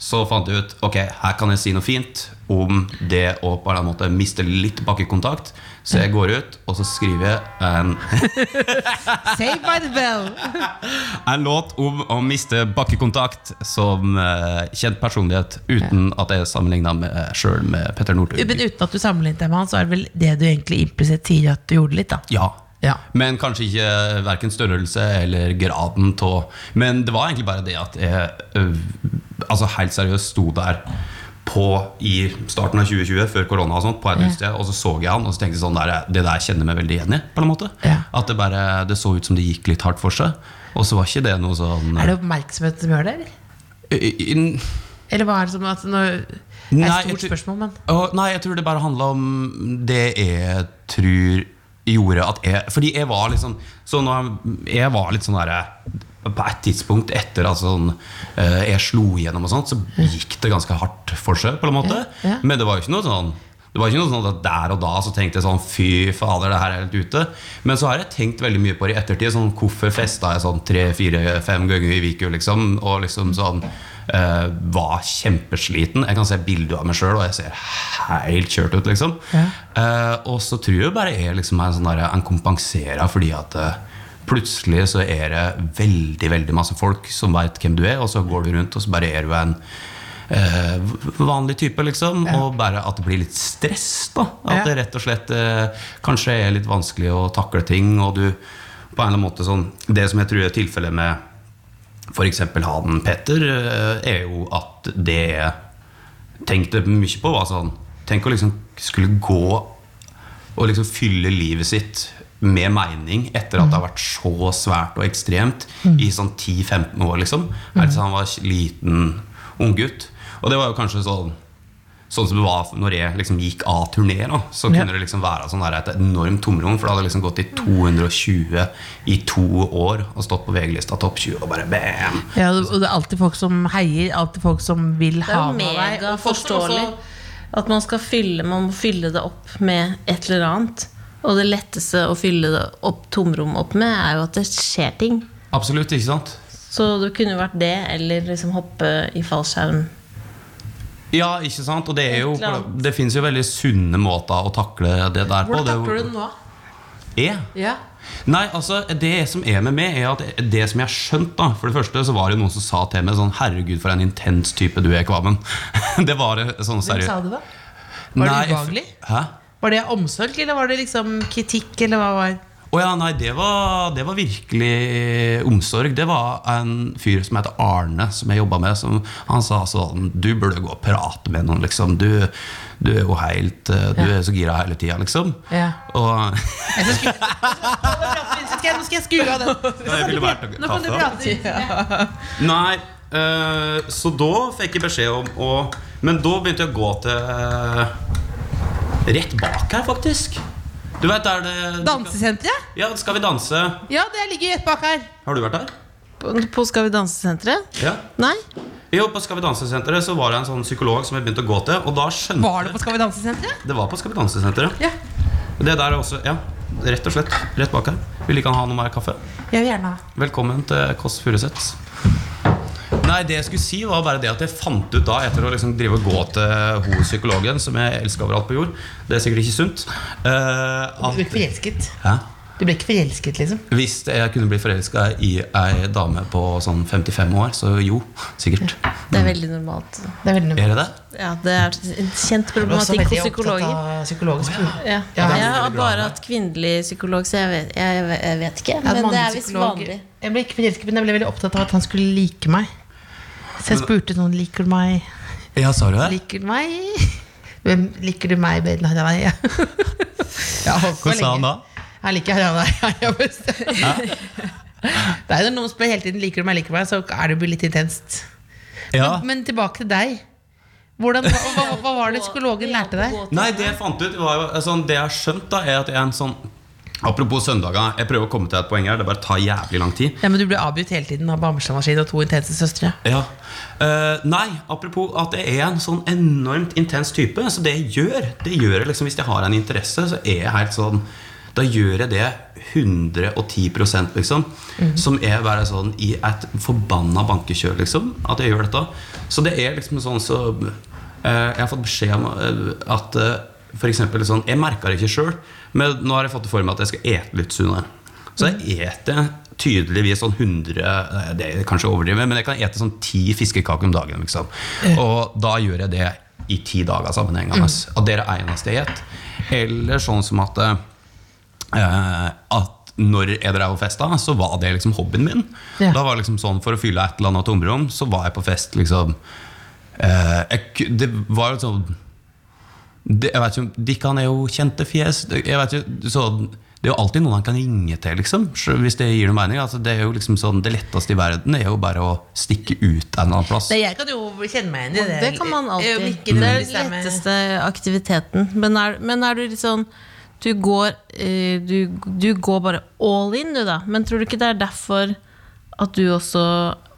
Så fant jeg ut ok, her kan jeg si noe fint om det å på en måte miste litt bakkekontakt. Så jeg går ut, og så skriver jeg en, *laughs* Saved by the bell! *laughs* en låt om å miste bakkekontakt som uh, kjent personlighet, uten at jeg sammenligna meg sjøl med Petter Northug. Men uten at du sammenlignet deg med han, så er det vel det du egentlig implisitt sier at du gjorde litt, da. Ja. Ja. Men kanskje ikke verken størrelse eller graden av Men det var egentlig bare det at jeg altså helt seriøst sto der på, i starten av 2020, før korona, og sånt, på et sted, og så så jeg han og så tenkte jeg sånn der, Det der kjenner jeg meg veldig igjen i. på en måte Ja. At det bare det så ut som det gikk litt hardt for seg. Og så var ikke det noe sånn Er det oppmerksomhet som gjør det, eller? Eller hva er det som at når, Det er et stort spørsmål, men nei, jeg tror det bare handla om det jeg tror gjorde at jeg Fordi jeg var litt sånn så når Jeg var litt sånn derre På et tidspunkt etter at sånn, eh, jeg slo igjennom, og sånt så gikk det ganske hardt for seg. på en måte Ja, ja. Men det var jo ikke noe sånn det var ikke noe sånn at Der og da så tenkte jeg sånn Fy fader, det her er helt ute. Men så har jeg tenkt veldig mye på det i ettertid. Sånn, hvorfor festa jeg sånn tre, fire, fem ganger i uka? Liksom, og liksom sånn eh, Var kjempesliten. Jeg kan se bilder av meg sjøl, og jeg ser helt kjørt ut. liksom Ja. Eh, Og så tror jeg bare jeg liksom er en, sånn der, en kompenserer fordi at eh, plutselig så er det veldig veldig masse folk som veit hvem du er, og så går du rundt og så bare er du en eh, vanlig type, liksom. Og bare at det blir litt stress. da At Ja. det rett og slett eh, kanskje er litt vanskelig å takle ting, og du på en eller annen måte sånn Det som jeg tror er tilfellet med f.eks. han Petter, eh, er jo at det jeg tenkte mye på, var sånn Tenk å liksom skulle gå og liksom fylle livet sitt med mening etter at det har vært så svært og ekstremt i sånn 10-15 år, liksom. Helt til han var liten unggutt. Og det var jo kanskje sånn Sånn som det var når jeg liksom gikk av turné, da, så Ja. kunne det liksom være sånn der et enormt tomrom. For det hadde liksom gått i 220 i to år og stått på VG-lista topp 20 og bare bam! Ja, og det er alltid folk som heier, alltid folk som vil ha med deg. mega og forståelig at man skal fylle Man må fylle det opp med et eller annet. Og det letteste å fylle opp tomrom opp med, er jo at det skjer ting. Absolutt, ikke sant? Så det kunne vært det, eller liksom hoppe i fallskjerm. Ja, ikke sant? Og det, er jo, det finnes jo veldig sunne måter å takle det der på. Hvordan er takler du det nå? Jeg? Ja. Nei, altså Det som er med meg, er at det som jeg har skjønt da For det første så var det noen som sa til meg sånn Herregud, for en intens type du er, Kvamen. *laughs* det var sånn seriøst. Hvem sa det, da? Var det ubehagelig? Hæ? Var det omsorg, eller var det liksom kritikk, eller hva var Oh ja, nei, det var, det var virkelig omsorg. Det var en fyr som heter Arne, som jeg jobba med. Som, han sa sånn Du burde gå og prate med noen, liksom. Du, du er jo helt eh, Du Ja. er så gira hele tida, liksom. Ja. Og Nå skal jeg skru av den. Jeg ville vært Nå kan du prate. prate. Nei, eh, så da fikk jeg beskjed om å Men da begynte jeg å gå til eh, Rett bak her, faktisk. Du vet der det Dansesenteret? Ja, Skal vi danse? Ja, det ligger rett bak her. Har du vært der? På, på Skal vi danse-senteret? Ja. Nei? Jo, på Skal vi danse-senteret så var det en sånn psykolog som jeg begynte å gå til. Og da skjønte Var det på Skal vi danse-senteret? Det var på Skal vi danse-senteret. Ja. Det der er også, ja, rett og slett rett bak her. Vil ikke han ha noe mer kaffe? Jeg vil gjerne ha. Velkommen til Kåss Furuseths. Nei, det jeg skulle si var bare det at jeg fant ut da, etter å liksom drive og gå til hun psykologen, som jeg elsker overalt på jord Det er sikkert ikke sunt. eh, Du ble ikke forelsket? Hæ? Du ble ikke forelsket, liksom? Hvis jeg kunne bli forelska i ei dame på sånn 55 år, så jo, sikkert. Det er veldig normalt. Det er veldig Er det det? Ja, Det er en kjent problematikk hos psykologer. av psykologisk Ja. Ja, Jeg har bare hatt kvinnelig psykolog, så jeg vet, jeg, vet- jeg vet ikke. Men det er visst vanlig. Jeg ble ikke forelsket, men jeg ble veldig opptatt av at han skulle like meg. Så jeg spurte noen Liker du meg? Ja, sa du det? Liker du meg? Hvem liker du meg bedre enn deg? Ja. *laughs* Ja, Hva sa han da? Jeg liker deg. *laughs* *laughs* Det er jo noen som spør hele tiden liker du meg, liker du meg, så er det jo litt intenst. Ja. Men tilbake til deg. Hvordan, hva, hva, hva var det psykologen lærte deg? Nei, det jeg fant ut, var jo altså, Det jeg har skjønt, da, er at jeg er en sånn Apropos søndager, jeg prøver å komme til et poeng her. Det bare tar jævlig lang tid. Ja, men Du blir avbrutt hele tiden av bamsemaskin og to intense søstre. Ja. Uh, nei, apropos at jeg er en sånn enormt intens type. Så det jeg gjør, det gjør jeg liksom hvis jeg har en interesse, så er jeg helt sånn Da gjør jeg det 110% liksom. Som er bare sånn i et forbanna bankekjør, liksom. At jeg gjør dette. Så det er liksom sånn så uh, Jeg har fått beskjed om eh, at eh, for eksempel sånn Jeg merker det ikke sjøl, men nå har jeg fått det for meg at jeg skal ete litt sunnere. Så jeg eter tydeligvis sånn 100 eh, Det er kanskje overdrivet, men jeg kan ete sånn ti fiskekaker om dagen. Liksom. Og da gjør jeg det i ti dager sammenhengende. At det er det eneste jeg spiser. Eller sånn som at eh, At når jeg drev og festa, så var det liksom hobbyen min. Ja. Da var det liksom sånn For å fylle et eller annet tomrom, så var jeg på fest liksom eh, jeg, Det var jo sånn det, jeg vet ikke, om- De er jo kjente fjes. Det- Jeg vet ikke, så det er jo alltid noen han kan ringe til, liksom, hvis det gir noe mening. Altså, det er jo liksom sånn, det letteste i verden er jo bare å stikke ut en annen plass. Nei, jeg kan jo kjenne meg igjen i det. Det kan man alltid. Det er den er letteste aktiviteten. Men er, men er du litt sånn du går, eh, du, du går bare all in, du, da. Men tror du ikke det er derfor at du også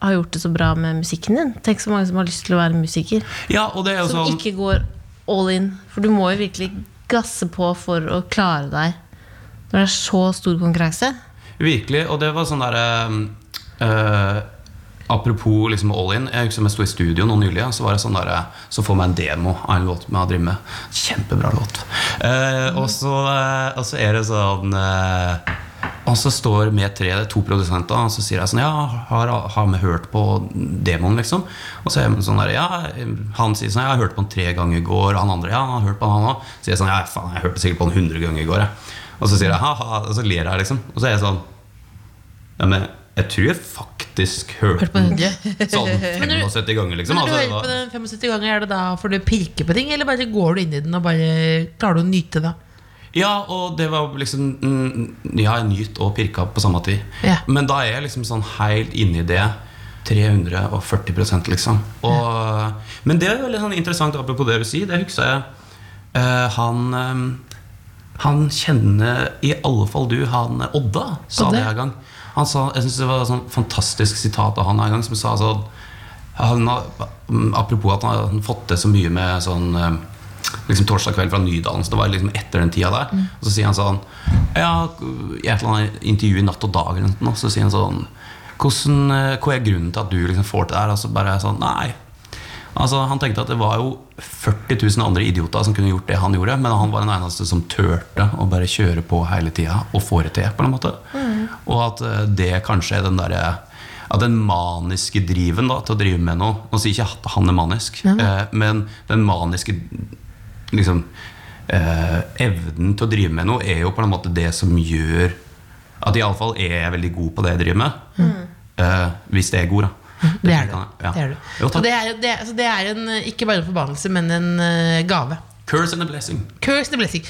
har gjort det så bra med musikken din? Tenk så mange som har lyst til å være musiker, Ja, og det er jo som sånn ikke går all in. For du må jo virkelig gasse på for å klare deg når det er så stor konkurranse. Virkelig, og det var sånn derre Apropos liksom all in. Jeg husker jeg sto i studio nå nylig. Så var det sånn der, Så får meg en demo av en låt med med. Kjempebra låt. Eh, og, så, eh, og så er det sånn eh, Å Og så står med tre, det to produsenter, og så sier jeg sånn Ja, har, har vi hørt på demoen, liksom? Og så er jeg sånn der, ja, Han sier sånn jeg har hørt på den tre ganger i går. Og han andre, ja, han har hørt på den han òg. Så sier jeg sånn Ja, faen, jeg hørte sikkert på den hundre ganger i går, jeg. Og så sier jeg ha-ha, og så ler jeg, liksom. Og så er jeg sånn Ja, men jeg tror jeg faktisk hørte Hørt på den sånn *laughs* 75 ganger, liksom. Når du Altså, hører på den 75 ganger, er det da for du pirker på ting, eller bare går du inn i den og bare klarer du å nyte det? Ja, og det var liksom mm, Ja, jeg nyt og pirka på samme tid. Ja. Men da er jeg liksom sånn helt inni det. 340 liksom. Og, Men det er jo litt sånn interessant, apropos det du sier. Det husker jeg Uh, Han eh, Han kjenner i alle fall du han Odda, sa Odde? det en gang. Han sa, jeg synes det var et sånn fantastisk sitat av han en gang, som sa sånn han Apropos at han har fått til så mye med sånn eh, liksom torsdag kveld fra Nydalen. Så det var liksom etter den tida der. Og så sier han sånn Ja, i et eller annet intervju i Natt og Dag eller noe, så sier han sånn hvordan, eh, Hva er grunnen til at du liksom får til det her? Og så bare er jeg sånn Nei. Altså, han tenkte at det var jo 40 000 andre idioter som kunne gjort det han gjorde, men han var den eneste som turte å bare kjøre på hele tida og få det til. på en måte Og at eh, det kanskje er den derre at den maniske driven da, til å drive med noe Nå sier ikke at han er manisk, eh, men den maniske liksom, eh, evnen til å drive med noe er jo på en måte det som gjør at iallfall er jeg veldig god på det jeg driver med. Eh, hvis det er god, da. Det er du. Ja. Det er, du. Jo, det er, det, er- altså det er en, eh, ikke bare en forbannelse, men en eh, gave. Curse and a blessing. Curse and a blessing.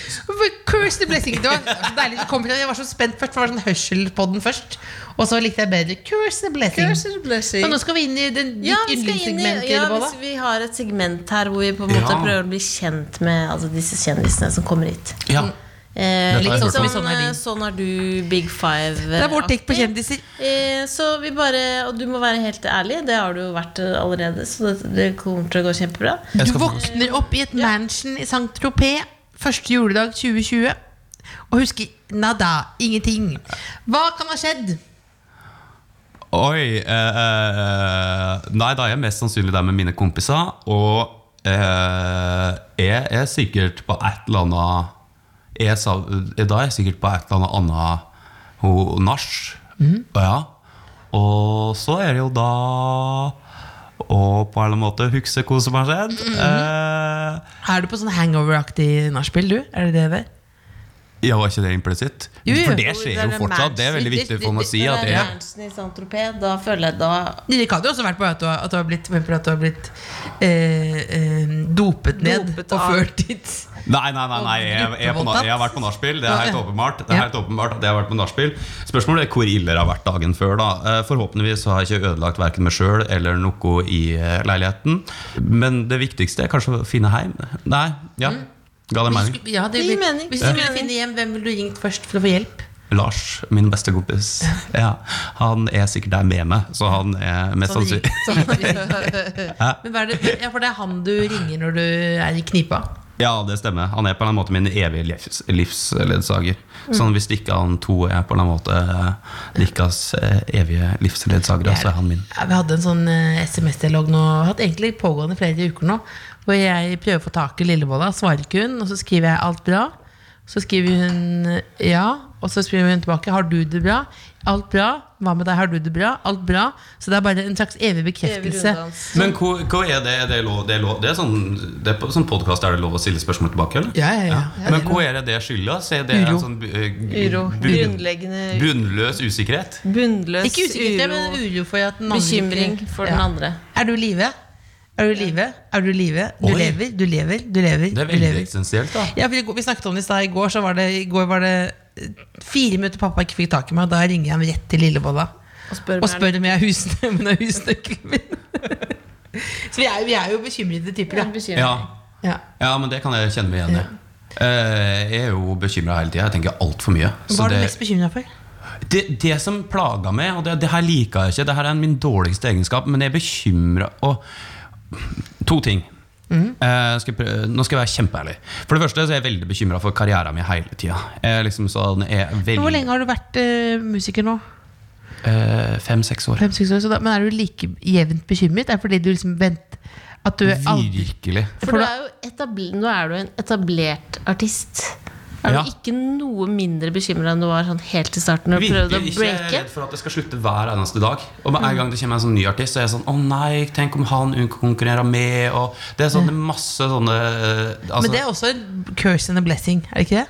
Curse and a blessing. Det var så deilig kom fra Jeg var så spent først. for Det var sånn hørsel på den først. Og så likte jeg bedre Curse and a blessing. Curse and a blessing. Og nå skal vi inn i den Ja, ditt i, yndlingssegment. ja, hvis vi har et segment her hvor vi på en måte Ja. prøver å bli kjent med altså, disse kjendisene som kommer hit. Ja. Eh, litt sånn, sånn, Sånn er sånn er du, Big Five. Det er vår take på kjendiser. Eh, så vi bare, og du må være helt ærlig, det har du vært eh, allerede, så det, det kommer til å gå kjempebra. Du våkner opp i et mansion i Saint-Tropez første juledag 2020 og husker nada. Ingenting. Hva kan ha skjedd? Oi eh, eh, Nei, da er jeg mest sannsynlig der med mine kompiser. Og eh, jeg er sikkert på et eller annet jeg sa, Da er jeg sikkert på et eller annet annet nach. Ja. Og så er det jo da å på en eller annen måte huske hva som har skjedd. eh, Er du på sånn hangover-aktig nachspiel, du? Er det det det? Ja, var ikke det implisitt? Jo, jo. For det skjer jo fortsatt. Det er veldig viktig for meg å si. At det er da føler jeg da Det kan jo også vært på at du har, at du har blitt, at du har blitt eh, eh, dopet ned Dopet og ført dit. Nei, nei, nei, nei jeg, jeg, er på, jeg har vært på nachspiel. Det er helt åpenbart. Det er helt åpenbart at jeg har vært på nachspiel Spørsmålet er hvor ille det har vært dagen før. da Eh, Forhåpentligvis så har jeg ikke ødelagt verken meg sjøl eller noe i eh, leiligheten. Men det viktigste er kanskje å finne hjem. Nei, ja. Ga det mening? skulle- ja, det, gir mening. Hvis du Ja. skulle finne hjem, hvem ville du ringt først for å få hjelp? Lars, min beste kompis. *laughs* Ja, han er sikkert der med meg, så han er mest Sånn sannsynlig sånn- *laughs* Men hva er det, ja, for det er han du ringer når du er i knipa? Ja, det stemmer. Han er på en måte min evige livs, livsledsager. Sånn Hvis ikke han to er på en måte eh, Likas eh, evige livsledsagere, så er han min. Ja, vi hadde en sånn eh, SMS-dialog nå, hatt egentlig pågående flere uker nå, hvor jeg prøver å få tak i Lillebolla, svarer ikke hun, og så skriver jeg 'alt bra'. Så skriver hun ja, og så skriver hun tilbake 'har du det bra'? Alt bra. Hva med deg, har du det bra? Alt bra. Så det er bare en slags evig bekreftelse. Evig Men hva, hva er det? Er det, lov, det, er lov, det er sånn, det er på sånn podkast er det lov å stille spørsmål tilbake? eller? Ja, ja, ja. ja Men hva er det det skyldes? Er det Uro. en sånn eh, Uro. Grunnleggende bunnløs usikkerhet? bunnløs Ikke usikkerhet, men uro, uro for at den andre bekymring for den andre. Er du i live? Er du i live? Er du i live? Du Oi. lever, du lever, du lever. Det er veldig lever. eksistensielt, da. Ja, for Vi snakket om det i stad. I går så var det, i går var det eh, fire minutter pappa ikke fikk tak i meg. og Da ringer jeg ham rett til Lillebolla Og spør, og spør om jeg jeg *laughs* husnøkkelen min. *laughs* så vi er, vi er jo bekymrede typer, da. Ja. Ja. ja, men det kan jeg kjenne meg igjen i. Eh, Jeg er jo bekymra hele tida. Jeg tenker altfor mye. Så Hva er du det- mest bekymra for? det, det som plaga meg, og det, det her liker jeg ikke, det her er min dårligste egenskap, men jeg er bekymra Og to ting. Mm. Uh, skal prøve, nå skal jeg være kjempeærlig. For det første så er jeg veldig bekymra for karrieren min hele tida. Liksom sånn, er veldig, Hvor lenge har du vært uh, musiker nå? Uh, Fem-seks år. Fem-seks år, så da, Men er du like jevnt bekymret? Er det fordi du liksom vent At du aldri Virkelig. For du er jo etabl nå er du en etablert artist. Er Ja. du ikke noe mindre bekymra enn du var sånn helt i starten? Og prøvde å ikke jeg er breake? redd for at det skal slutte hver eneste dag. Og med en gang det kommer en sånn ny artist, så er jeg sånn Å nei, tenk om han konkurrerer med Og Det er sånn det er masse sånne eh, altså, Men det er også en curse and a blessing, er det ikke det?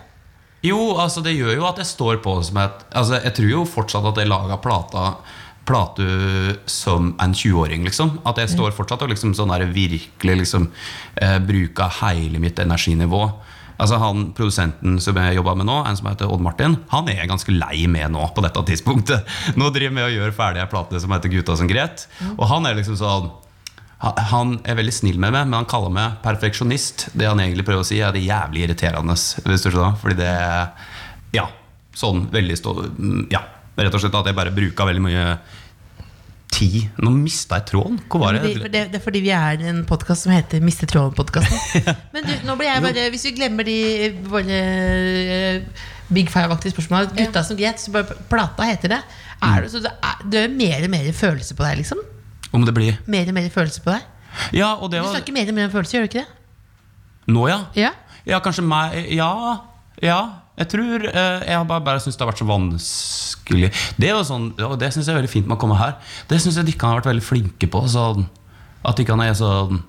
Jo, altså det gjør jo at jeg står på som et Altså Jeg tror jo fortsatt at jeg lager plata Plate som en 20-åring, liksom. At jeg står fortsatt og liksom sånn der virkelig liksom eh, bruker hele mitt energinivå. Altså han Produsenten som jeg jobber med nå, en som heter Odd Martin, han er jeg ganske lei med nå. på dette tidspunktet *laughs* Nå driver med å gjøre ferdig ferdige plate som heter Gutta som gret. Og han er liksom sånn han- er veldig snill med meg, men han kaller meg perfeksjonist. Det han egentlig prøver å si, er det jævlig irriterende. Hvis du skjønner Fordi det Ja, sånn veldig stå... Ja, rett og slett at jeg bare bruker veldig mye tid. Nå mista jeg tråden. Hvor var Det, det? det, det er fordi vi er en podkast som heter Miste tråden-podkasten. *laughs* Men du, nå blir jeg bare Hvis vi glemmer de våre eh, Big Five-aktige spørsmål Gutta som gret, så bare plata heter det. Er det, så det er, det er mer og mer følelse på deg, liksom? Om det blir Mer og mer følelse på deg? Ja, og det Du snakker mer og mer om følelser, gjør du ikke det? Nå, ja. Ja. Ja, kanskje meg Ja, ja. Jeg tror eh, Jeg har bare, bare syntes det har vært så vanskelig. Det er sånn, og det syns jeg er veldig fint med å komme her. Det syns jeg dere har vært veldig flinke på. Sånn, at dere er sånn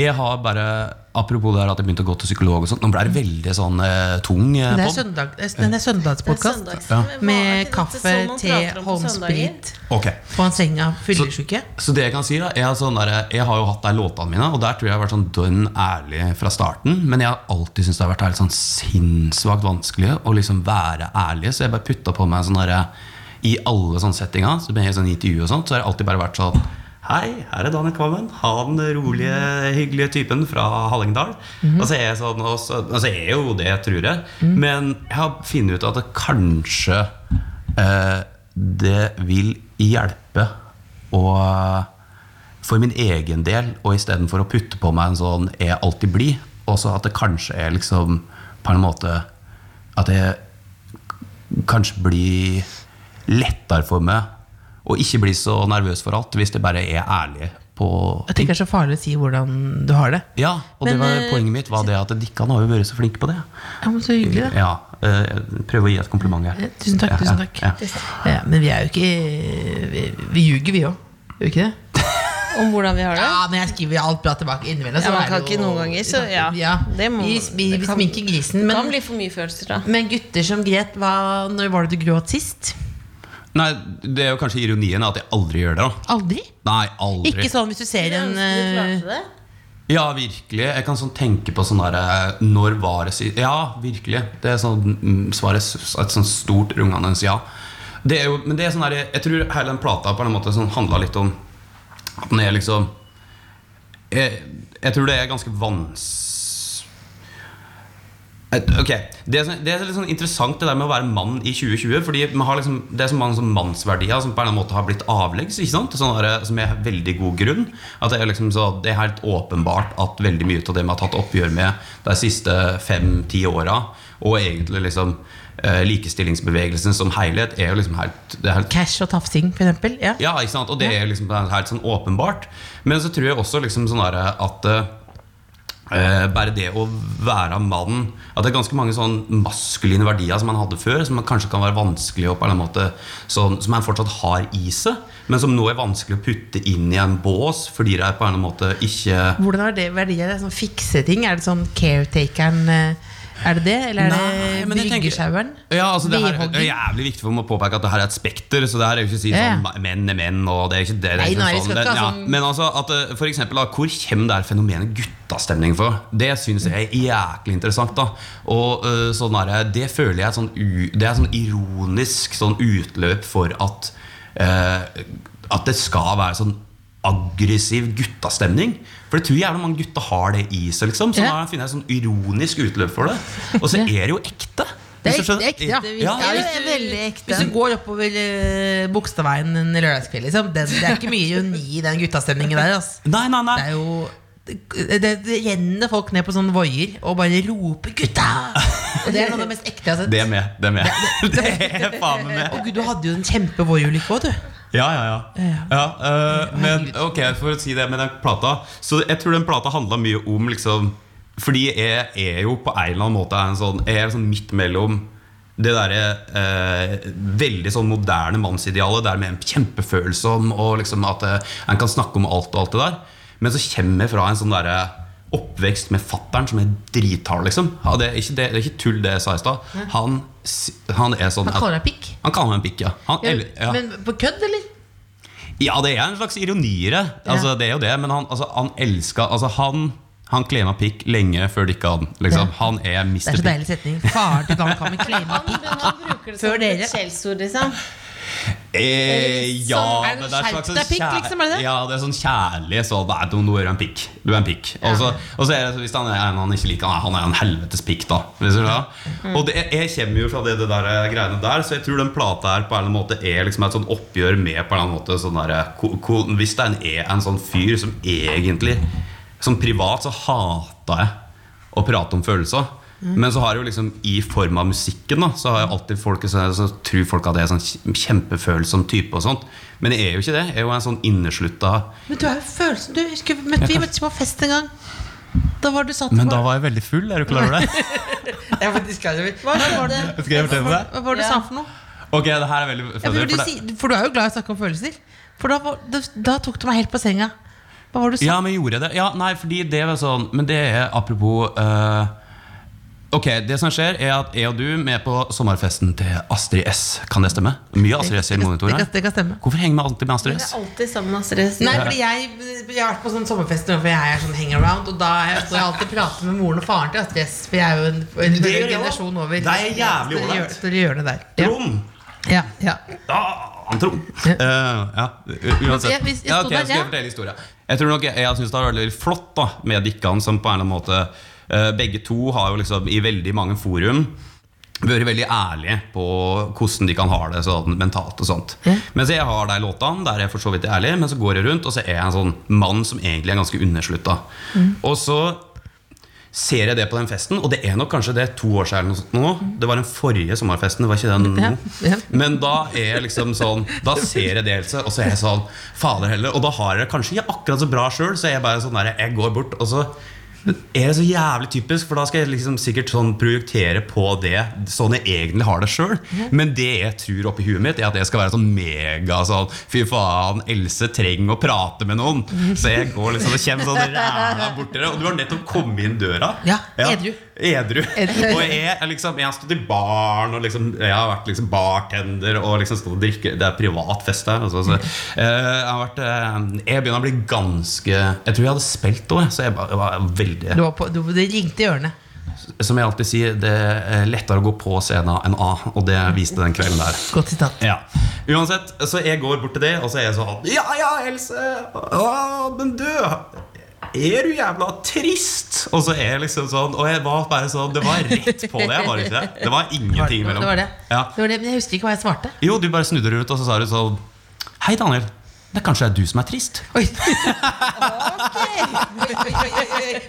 Jeg har bare Apropos det her at jeg begynte å gå til psykolog og sånt. Nå ble det veldig sånn eh, tung eh, Det er, podd. søndag, den er- den er søndagspodkast. Med kaffe, te, håndsprit Ok seng av fyllesyke. Så det jeg kan si da er at sånn der, Jeg har jo hatt der låtene mine, og der tror jeg jeg har vært sånn dønn ærlig fra starten. Men jeg har alltid syntes det har vært helt sånn sinnssvakt vanskelig å liksom være ærlig. Så jeg bare putta på meg sånn derre I alle sånne settinger, så med sånn intervju og sånt, så har jeg alltid bare vært sånn Hei, her er Daniel Kvammen. Han rolige, hyggelige typen fra Hallingdal. Og så er jeg sånn Og så altså, jeg er jo det, tror jeg. Men jeg har funnet ut at det kanskje eh, det vil hjelpe å for min egen del, og istedenfor å putte på meg en sånn 'er jeg alltid blid', også at det kanskje er liksom på en måte At det kanskje blir lettere for meg å ikke bli så nervøs for alt, hvis det bare er ærlig på Jeg tenker det er så farlig å si hvordan du har det. Ja, og det var, eh, poenget mitt var det at Dikkan har jo vært så flink på det. Ja, men Så hyggelig, da. Ja, eh, Prøv å gi et kompliment her. Eh, Tusen takk. Ja, tusen ja, takk ja. Ja, Men vi er jo ikke Vi, vi ljuger, vi òg. Gjør vi ikke det? *laughs* Om hvordan vi har det? Ja, men jeg skriver alt bra tilbake innimellom. Ja, man kan ikke noen ganger, så ja. Det må- vi, vi, det vi kan- sminker grisen. Det kan bli for mye følelser, da. men gutter som gret, hva, når var det du gråt sist? Nei, det er jo kanskje ironien at jeg aldri gjør det. da Aldri? Nei, aldri. Ikke sånn hvis du ser en uh... Ja, virkelig. Jeg kan sånn tenke på sånn derre Når var det sist Ja, virkelig. Det er sånn mm, svaret et sånn stort rungende ja. Det er jo, men det er sånn der, jeg tror hele den plata på en måte sånn handla litt om at den er liksom jeg, jeg tror det er ganske vans... Ok, det er, det er litt sånn interessant det der med å være mann i 2020. Fordi liksom, Det er så mange sånn mannsverdier som på en eller annen måte har blitt avleggs. Ikke sant? Sånn der, som er veldig god grunn. At Det er liksom så, det er helt åpenbart at veldig mye av det vi har tatt oppgjør med de siste fem-ti åra, og egentlig liksom eh, likestillingsbevegelsen som helhet, er jo liksom helt, det er helt cash og tafsing, eksempel. Ja. ja, ikke sant? Og det er liksom helt sånn åpenbart. Men så tror jeg også liksom sånn at eh, bare det å være mann At det er ganske mange sånn maskuline verdier som man hadde før, som kanskje kan være vanskelig å på en måte sånn, Som man fortsatt har i seg, men som nå er vanskelig å putte inn i en bås fordi det er på en eller annen måte ikke Hvordan er det verdier? Det Er sånn fikse ting? Er det sånn caretakeren? eh, Er det det? Eller er Nei, det jeg bryggesjaueren? Ja, altså det, her, det er jævlig viktig for meg å påpeke at det her er et spekter. Så det her er jo ikke å si sånn ja. menn er menn, og det er ikke det. det er Nei, ikke nei, sånn, det, ikke ha ja. Men altså, at, eh, for eksempel, da, hvor kommer det her fenomenet guttastemning fra? Det syns jeg er jæklig interessant. da Og uh, sånn der, Det føler jeg er sånn, det er sånn ironisk sånn utløp for at uh, At det skal være sånn aggressiv guttastemning. For det tror jeg jævlig mange gutter har det i seg. liksom Så Ja. da finner jeg sånn ironisk utløp for det. Og så er det jo ekte. Det er ekte, ekte, ja. Ja, Det hvis er veldig ekte. Hvis du går oppover uh, Bogstadveien en lørdagskveld, liksom, det, det er ikke mye ironi i den guttastemningen der. Altså. Nei, nei, nei. Det er jo det, det, det renner folk ned på sånne voier og bare roper 'gutta'! Og det er noe av det mest ekte jeg har sett. Det er med. Det er med. Det er *laughs* faen med. Og gud, du hadde jo en kjempevoiulykke òg, du. Ja, ja, ja. ja uh, men ok, for å si det med den plata Så jeg tror den plata handla mye om liksom Fordi jeg er jo på en eller annen måte en sånn, jeg er sånn midt mellom det derre eh, veldig sånn moderne mannsidealet der med en kjempefølsom og liksom at eh, en kan snakke om alt og alt det der. Men så kommer jeg fra en sånn derre oppvekst med fattern som er drithard, liksom. Ja, det, er ikke, det, det er ikke tull, det jeg sa i stad. Han, han er sånn Han kaller deg pikk? Han kaller meg en pikk, ja. Han, Ja, eller- ja. Men på kødd, eller? Ja, det er en slags ironi i det. Altså, det er jo det, men han, altså, han elska altså, Han, han kler meg pikk lenge før det ikke han. Liksom. Ja. Han er Det er så deilig setning. Faren til Dan Kammer med claime pikk Før dere. skjellsord, liksom. Eh, ja, Er det men det er slags sånn pikk, liksom, er det? Ja, det er sånn kjærlig sånn Nei, du, du er en pikk. Du er en pikk. Og så, og så er det, hvis han er en han ikke liker, er- han er en helvetes pikk, da. Mm. Og det, jeg kommer jo fra det, det der eh, greiene der, så jeg tror den plata her på en eller annen måte er liksom et sånn oppgjør med på en eller annen måte sånn der, ko- ko- Hvis det er en sånn fyr som egentlig Som privat så hata jeg å prate om følelser. Mm. Men så har jeg jo liksom i form av musikken da Så har jeg alltid folk så, så tror folk at jeg er sånn kjempefølsom type og sånt Men jeg er jo ikke det Jeg er jo en sånn inneslutta Men du er jo følelsen du husker, møtte, Vi møttes på fest en gang. Da var du satt Men på da var jeg veldig full, er du klar over det? Jeg er faktisk klar over. Hva skjedde? Skal jeg fortelle deg? Hva var det du sa for noe? Ok, det her er veldig Ja, for, du, for det- si- for du er jo glad i å snakke om følelser. For da, da, da tok du meg helt på senga. Hva var det du sa? Ja, men gjorde jeg det? Ja, nei, fordi det var sånn Men det er apropos eh, Ok, det som skjer er at jeg og du er med på sommerfesten til Astrid S Kan det stemme? Mye Astrid S i det, kan, det kan stemme. Hvorfor henger vi alltid med Astrid Det Jeg er alltid sammen med Astrid S. Nei, fordi jeg, jeg har vært på sånn sommerfest nå, for jeg er sånn hangaround. Og da er- så jeg alltid prater med moren og faren til Astrid S. For jeg er jo en, en, Det gjør generasjon over. Det er jævlig ålreit. gjør- det der. Ja. Trond! Ja, ja. Ja, han Trond. Ja. Uh, ja, uansett. Jeg, hvis- jeg Ja, sto ok, jeg skal fortelle historien. Jeg tror nok jeg, jeg synes det har vært veldig flott da med Dikkan, som på en eller annen måte Begge to har jo liksom i veldig mange forum vært veldig ærlige på hvordan de kan ha det sånn mentalt og sånt. Ja. Mens jeg har de låtene der er jeg for så vidt ærlig, men så går jeg rundt, og så er jeg en sånn mann som egentlig er ganske underslutta. Mm. Og så ser jeg det på den festen, og det er nok kanskje det to år siden nå. Det var den forrige sommerfesten, det var ikke den nå. ja. Men da er jeg liksom sånn Da ser jeg det, og så er jeg sånn Fader heller. Og da har jeg det kanskje ikke akkurat så bra sjøl, så jeg bare sånn der, jeg går bort, og så er det så jævlig typisk, for da skal jeg liksom sikkert sånn projektere på det sånn jeg egentlig har det sjøl. Men det jeg tror oppi huet mitt, er at jeg skal være sånn mega sånn Fy faen, Else trenger å prate med noen. Så jeg går liksom og kommer sånn ræva bort til dere. Og du har nettopp kommet inn døra. Ja, edru. Edru. *laughs* Edru. Og jeg, liksom, jeg har stått i baren, og liksom, jeg har vært liksom bartender og liksom stått og drikke Det er privat fest her. Altså, så, eh, jeg, har vært, eh, jeg begynner å bli ganske Jeg tror jeg hadde spilt òg, så jeg, jeg var veldig Du var på, du, det ringte i ørene. Som jeg alltid sier, det er lettere å gå på scenen enn A, og det viste den kvelden der. Godt sitat. Ja. Uansett, så jeg går bort til det, og så er jeg sånn Ja, ja, Else! Å, men du er du jævla trist? Og så er jeg liksom sånn Og jeg var bare sånn Det var rett på det, var det ikke det? Det var ingenting Det mellom. var det. Ja. det var det. Men jeg husker ikke hva jeg svarte. Jo, du bare snudde deg ut, og så sa du sånn Hei, Daniel. Det er kanskje er du som er trist? Oi. *laughs* Ok.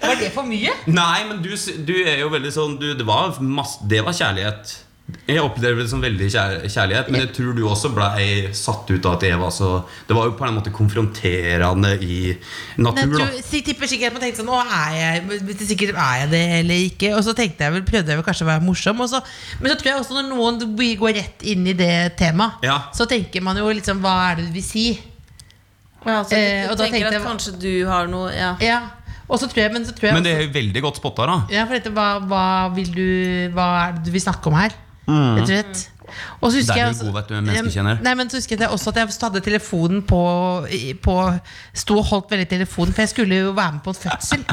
Var det for mye? Nei, men du, du er jo veldig sånn du, det, var masse, det var kjærlighet. Jeg opplever det som veldig kjær, kjærlighet, men jeg tror du også ble satt ut av at jeg var så Det var jo på en måte konfronterende i Men natur, da. Jeg tipper sikkert at man tenkte sånn Å, er jeg sikkert er jeg det eller ikke? Og så tenkte jeg vel, prøvde jeg vel kanskje å være morsom. Og så, men så tror jeg også når noen går rett inn i det temaet, Ja. så tenker man jo liksom Hva er det du vil si? Ja, altså, Eh, og da tenker jeg at jeg- kanskje du har noe ja. Ja. Og så tror jeg, men så tror jeg Men det er jo veldig godt spotta, da. Ja, for dette, hva, hva, vil du, hva er det du vil snakke om her? Rett og slett. Og så husker Der er jeg du god, vet du, menneskekjenner. Nei, men så husker jeg også at jeg hadde telefonen på, på Sto og holdt veldig telefonen, for jeg skulle jo være med på en fødsel.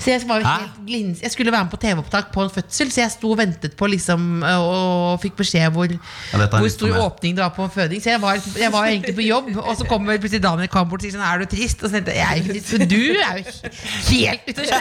Så jeg, var helt glins, jeg skulle være med på TV-opptak på en fødsel, så jeg sto og ventet på liksom Og fikk beskjed hvor, er hvor stor åpning det var på en føding. Så jeg var, jeg var egentlig på jobb, og så kommer plutselig Daniel Kam bort og sier sånn Er du trist? Og så tenkte jeg jeg er ikke trist, for du er jo helt ute å kjøre.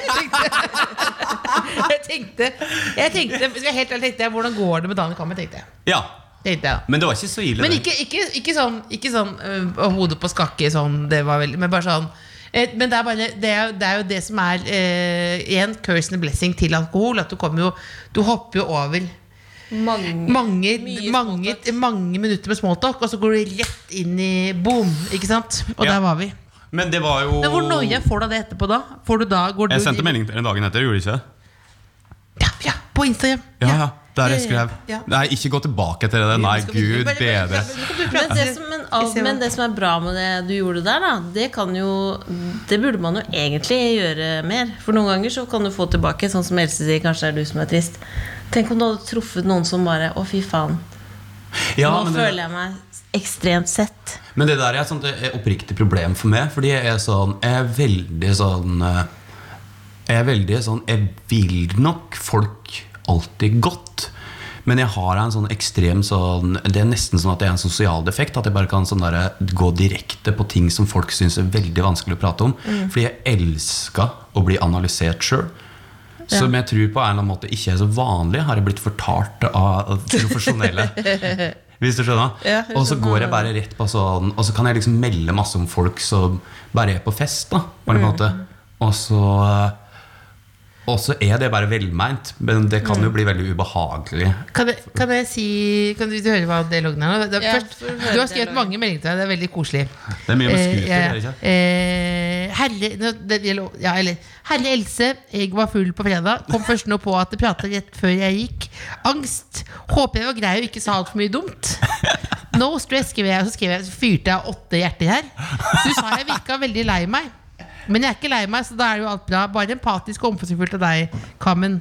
Jeg tenkte, jeg tenkte, jeg tenkte, helt ærlig, tenkte jeg, hvordan går det med Daniel Kammer? Tenkte jeg. Ja, Tenkte jeg. Men det var ikke så ille. Men det. ikke, ikke, ikke sånn, ikke sånn øh, hodet på skakke, sånn, det var veldig, men bare sånn eh, men det er, bare, det, er, jo- det er jo det som er eh, En curse and blessing til alkohol. At du kommer jo Du hopper jo over Mange, mange, Mye mange, mange minutter med smalltalk, og så går du rett inn i boom. Ikke sant? Og Ja. der var vi. Men det var jo Men hvor noia får du av det etterpå, da? Får du da går du Jeg sendte melding til henne dagen etter, gjorde du ikke det? Ja, ja, på Instagram. Ja, ja, der jeg skrev ja. Nei, ikke gå tilbake til det. Nei, gud bedre. Men det, som, men, det som er bra med det du gjorde der, da, det kan jo Det burde man jo egentlig gjøre mer. For noen ganger så kan du få tilbake, sånn som Else sier, kanskje det er du som er trist. Tenk om du hadde truffet noen som bare Å, fy faen. Ja, Nå det- føler jeg meg ekstremt sett. Men det der er et eh, oppriktig problem for meg. Fordi jeg er sånn Jeg er veldig sånn eh, Jeg er veldig sånn Jeg vil nok folk alltid godt. Men jeg har en sånn ekstrem sånn Det er nesten sånn at det er en sosial defekt. At jeg bare kan sånn der, gå direkte på ting som folk syns er veldig vanskelig å prate om. Fordi jeg elsker å bli analysert sjøl. Som jeg tror på en eller annen måte ikke er så vanlig, har jeg blitt fortalt av profesjonelle. *laughs* Hvis du skjønner? Ja, jeg og så går jeg bare rett på sånn Og så kan jeg liksom melde masse om folk som bare er på fest. da På en måte Og så Og så er det bare velmeint, men det kan jo bli veldig ubehagelig. Kan jeg, kan jeg si Kan du høre hva dialogen er? nå? Ja, først, du har skrevet mange meldinger til deg. Det er veldig koselig. Det er mye med Eh, scooter, ja, er det ikke? eh, herre, det ja, eller, herre Else, jeg var full på fredag. Kom først nå på at det pratet rett før jeg gikk. Angst. Håper jeg var grei og ikke sa altfor mye dumt. No stress, skrev jeg. Og så skrev jeg, så fyrte jeg åtte hjerter her. Du sa jeg virka veldig lei meg. Men jeg er ikke lei meg, så da er jo alt bra. Bare empatisk og omsorgsfullt av deg, Kammen.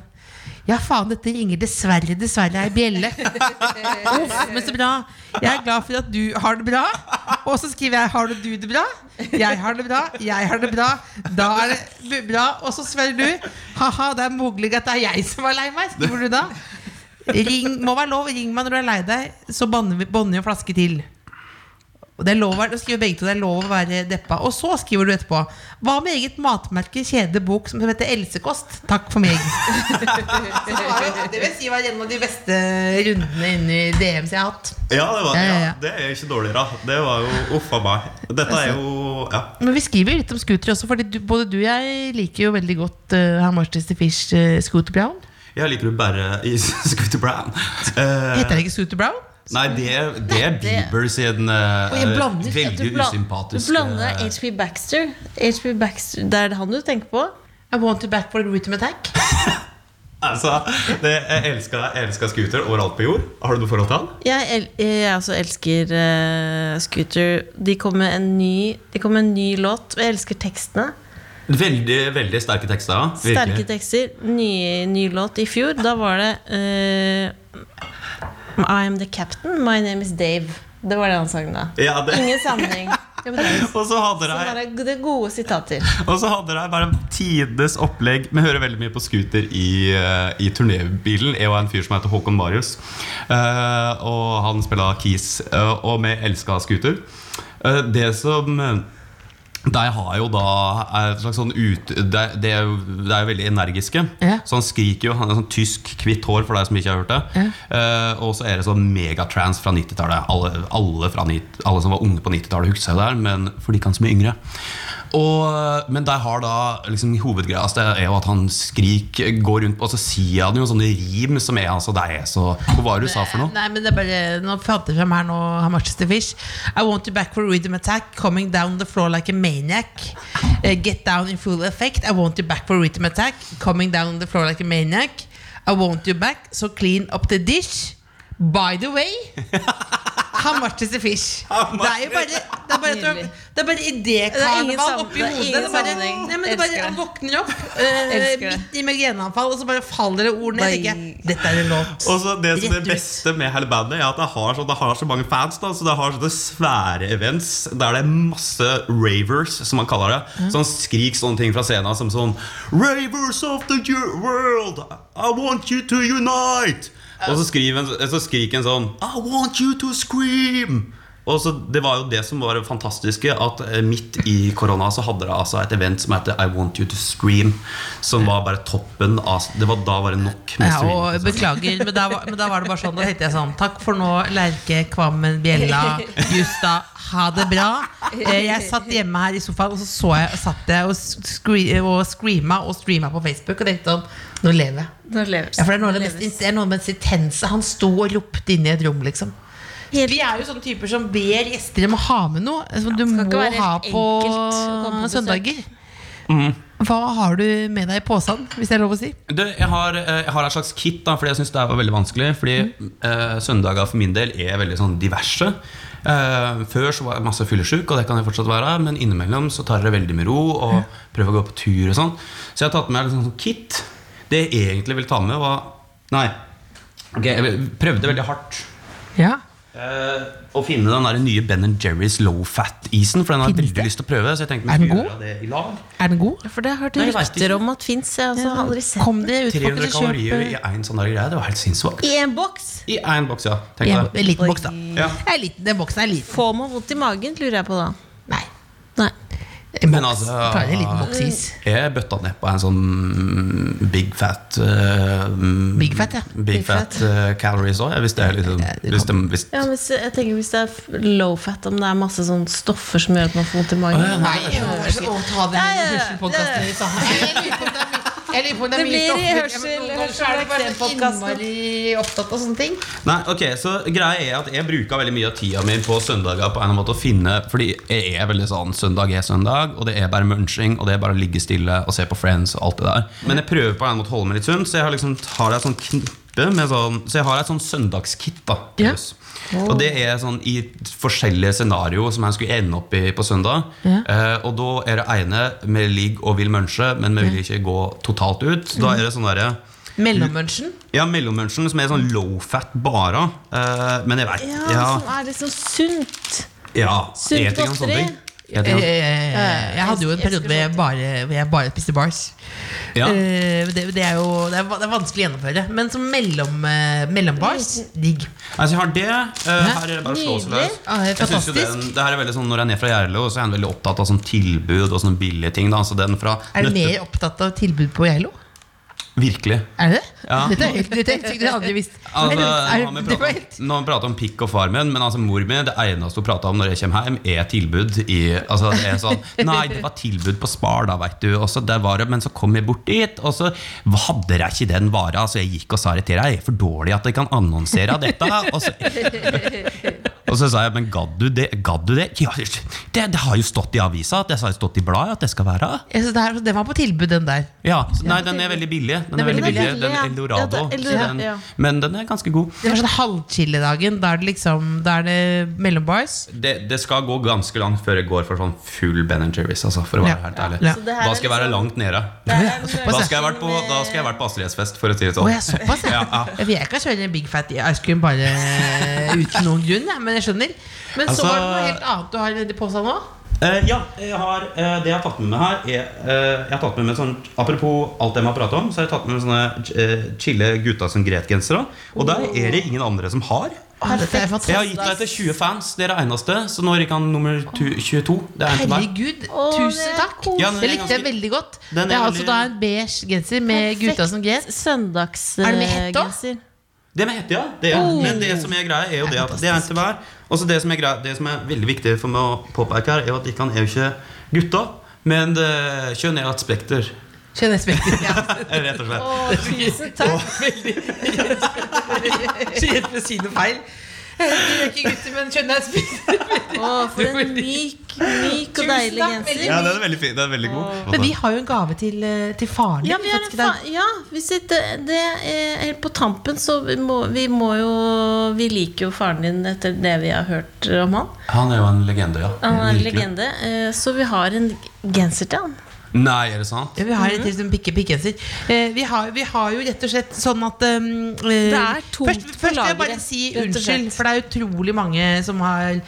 Ja, faen, dette ringer dessverre, dessverre ei bjelle. *laughs* Uff, men så bra. Jeg er glad for at du har det bra. Og så skriver jeg 'Har du du det bra?' Jeg har det bra. Jeg har det bra. Da er det bra. Og så svarer du 'ha-ha, det er mulig at det er jeg som er lei meg', skriver du da. Ring, må være lov, ring meg når du er lei deg, så banner vi bånder en flaske til. Og det er lov, skriver begge to det er lov å være deppa. Og så skriver du etterpå Hva med eget matmerke, kjede, bok som heter Elsekost? Takk for meg. *laughs* Det det vil si var en av de beste rundene inni DMs jeg har hatt. Ja, det, var, Ja, ja, ja. det er ikke dårligere. Det var jo uff a meg. Dette er jo Ja. Men vi skriver litt om scooter også, Fordi både du og jeg liker jo veldig godt uh, How much the fish uh, Scooter Brown. Jeg liker jo bare *laughs* i Scooter Brown. Uh, Heter det ikke Scooter Brown? Nei, det, det er Bieber sin uh, blander- veldig usympatisk Du blander HP Baxter. HP Baxter. Det er det han du tenker på? I want you back for a rhythm attack. *laughs* Altså, det, jeg elsker, scooter overalt på jord. Har du noe forhold til han? Jeg, el jeg også elsker uh, Scooter. De kom med en ny De kom med en ny låt, og jeg elsker tekstene. Veldig veldig sterke tekster. ja. Sterke tekster. Ny, ny låt i fjor. Da var det eh, I am the captain, my name is Dave. Det var det han sang da. Ja, det. Ingen sammenheng. Ja, det *laughs* Og så hadde de det er gode sitater. Og så hadde de bare tidenes opplegg. Vi hører veldig mye på scooter i, eh, i turnébilen. Jeg og en fyr som heter Håkon Marius. Eh, og han spiller keys. eh, og vi elsker scooter. Det som de har jo da et slags sånn ut... de, de, er, jo, er jo veldig energiske. Ja. Så han skriker jo. Han har sånn tysk, hvitt hår, for deg som ikke har hørt det. Eh, og så er det sånn megatrans fra 90-tallet. Alle, alle, alle som var unge på 90-tallet, husker seg der, men for de kan som er yngre. Og, men der har da liksom hovedgreia altså, det er jo at han skrik går rundt Og så sier han jo sånne rim som er altså er så Hva var det du sa for noe? Nei, men det er bare Nå jeg frem her nå the fish? I want you back for rhythm attack Coming down the floor like a maniac Eh, Get down in full effect I want you back for rhythm attack Coming down the floor like a maniac I want you back So clean up the dish By the way *laughs* How much is fish? *laughs* Det er jo bare Det er bare, Nydelig. det er bare ingen idékarneval oppi hodet. Det er bare, nei, men det er bare, han våkner opp eh, *laughs* Elsker det. midt i migreneanfall, og så bare faller det ord ned. Bare- tenker jeg, Dette er en låt. Og så Det som er Rett det beste med hele bandet, er at det har, så, det har så mange fans. da Så Det har sånne svære events der det er masse ravers, som man kaller det. Som skriker sånne ting fra scenen som sånn Ravers of the ju- world, I want you to unite! Og så, en, så skriker en sånn I want you to scream! Og så Det var jo det som var det fantastiske, at eh, midt i korona så hadde det altså et event som heter I Want You To Scream. Som var bare toppen av Det var Da var det nok Ja, og beklager, men da, var, men da var det bare sånn Da tenkte jeg sånn Takk for nå, Lerke, Kvammen, Bjella, Justa. Ha det bra. Eh, Jeg satt hjemme her i sofaen, og så, så jeg, satt jeg og, scre og screama og streama på Facebook og tenkte sånn Nå lever jeg. Ja, for det er noe av det mest, intense. Han sto og ropte inne i et rom, liksom. Helt- Vi er jo sånne typer som ber gjester om å ha med noe som du må ha på på søndager. Mm. Hva har du med deg i posen, hvis det er lov å si? Du, jeg, har, eh, jeg har et slags kit, da, fordi jeg syns det var veldig vanskelig. Fordi eh, søndager for min del er veldig sånn diverse. Eh, før så var jeg masse fyllesyk, og det kan jeg fortsatt være. Men innimellom så tar jeg det veldig med ro og prøver å gå på tur og sånn. Så jeg har tatt med meg liksom sånn kit. Det jeg egentlig vil ta med, var Nei. Okay, jeg prøvde veldig hardt Ja. Eh, å finne den der nye Ben Jerry's low fat-isen. For den har jeg veldig lyst til å prøve. Så jeg tenkte Er den god? det i lag. Er den god? For det har jeg hørt rykter om at fins. Jeg altså, Kom dere ut 300 kalorier i én sånn der greie. Det var helt sinnssykt. I en boks! I en boks, ja. Tenk en, en liten boks, da. Ja. En liten, den boksen er liten. Får man vondt i magen, lurer jeg på da. Nei. Nei. En Men altså Klarer en liten. Jeg bøtta ned på en sånn big fat uh, Big fat, ja. Big fat fat. calories òg. Hvis det er liksom hvis det, hvis, Ja, hvis, jeg tenker Hvis det er low fat, om det er masse sånn stoffer som gjør at man får vondt i magen. Nei, jeg må ta den Ja, ja, ja. hørselpodkasten i sammen. Jeg lurer på om det mye- jeg lurer på om det Det mye blir i stoffer. hørsel- Ja, men noen ganger så er det blir hørsel- innmari opptatt av sånne ting. Nei, ok, så greia er at Jeg bruker veldig mye av tida mi på søndager på en måte å finne Fordi jeg er veldig sånn søndag er søndag, og det er bare munching, og det er bare å ligge stille og se på Friends og alt det der. Men jeg prøver på en måte å holde meg litt sunn, så jeg har liksom har et sånn knippe med sånn Så jeg har et sånn søndagskit, da. Ja. Oh. Og det er sånn i forskjellige scenarioer som jeg skulle ende opp i på søndag. Eh, og da er det ene med ligg og vil munche, men vi vil ikke gå totalt ut. Da er det sånn derre Mellommunchen. ja, mellommunchen som er sånn low fat bare. Eh, men jeg veit Ja, ja, som er liksom sunt. ja, Sunt godteri. Ikke noe- Eh, Jeg hadde jo en periode hvor jeg bare, hvor jeg bare spiste bars. Ja. Eh, Det, det er jo det er, det er vanskelig å gjennomføre. Men som mellom, eh, mellombars, digg. Altså, jeg har det. eh, her er det bare å slå seg løs. Ja, er Jeg synes jo den, det her er veldig sånn, Når jeg er ned fra Gjerlo, så er jeg veldig opptatt av sånn tilbud og sånne billige ting. Da. Altså, den fra Er du mer opptatt av tilbud på Geilo? Virkelig. Er det? Ja. *laughs* Dette er helt, dette er helt jeg visst. Altså, nå har pratet, nå har vi pratet om pikk og far min, men altså mor mi det eneste hun prater om når jeg kommer hjem, er tilbud. I, altså, det er sånn, *laughs* Nei, det var tilbud på Spar, da, veit du. Også, der var det, men så kom jeg bort dit, og så hadde jeg ikke den vara. Så jeg gikk og sa det til deg. Jeg er for dårlig at jeg kan annonsere dette. Og så, *laughs* og så sa jeg, men gadd du det? Gadd du det? Ja, det, det har jo stått i avisa, det har jo stått i bladet at det skal være. ja, det her, Den var på tilbud, den der. Ja, så, Nei, den er veldig billig. Den er veldig billig, Den ja. Eldorado. Ja, er den, ja. Men den er ganske god. Det var sånn halvchilledagen. Da er det liksom Da er det mellombars. det, det skal gå ganske langt før jeg går for sånn full Ben Jerry's. Altså, for å være Ja. helt ærlig Da skal jeg være liksom- langt nede. *laughs* Da skal jeg ha vært på, da skal jeg vært på Astrid-S-fest, for å si det Å, sånn. ja, såpass, ja. Ja, ja. Jeg kan kjøre en Big Fat ice cream bare eh, uten noen grunn, men jeg skjønner. Men så Altså- var det noe helt annet du har i posen nå? Uh, ja, jeg har, uh, det jeg har tatt med meg her, er uh, Jeg har tatt med meg sånt, Apropos alt det vi har pratet om, så har jeg tatt med meg sånne chille gutta som Gret-gensere. Og der er det ingen andre som har. Er Jeg har gitt deg til 20 fans, det er det eneste. Så nå ryker han nummer 22. Det er en meg. Herregud, tusen er takk! Ja, den er det likte jeg veldig godt. Den er Det er veldig- altså da en beige genser med Perfekt gutta som gret. Søndagsgenser. Er det med hette også? Det med hette, ja. Det ja. Oh. Men det som er greia, er jo det at det er en til hver. også det som er greia, det som er veldig viktig for meg å påpeke her, er jo at ikke han er jo ikke gutta, men det, kjønn er et spekter. Kjenner jeg spekter. Ja. Rett og slett. Tusen takk. Veldig redd for å si feil. De er ikke gutter, men skjønner jeg. *laughs* Å, for en myk, myk og deilig genser. Ja, den er veldig fin. Den er veldig god. Men vi har jo en gave til, eh, til faren din. Ja, vi er en fa ja hvis det, det er helt på tampen, så vi må, vi må jo Vi liker jo faren din etter det vi har hørt om han. Han er jo en legende, ja. Han er en legende. eh, Så vi har en genser til han. Nei, er det sant? Ja, vi har en til som pikker. Eh, vi, har, vi har jo rett og slett sånn at um, eh, Det er tomt først, først vil jeg bare si unnskyld, for det er utrolig mange som har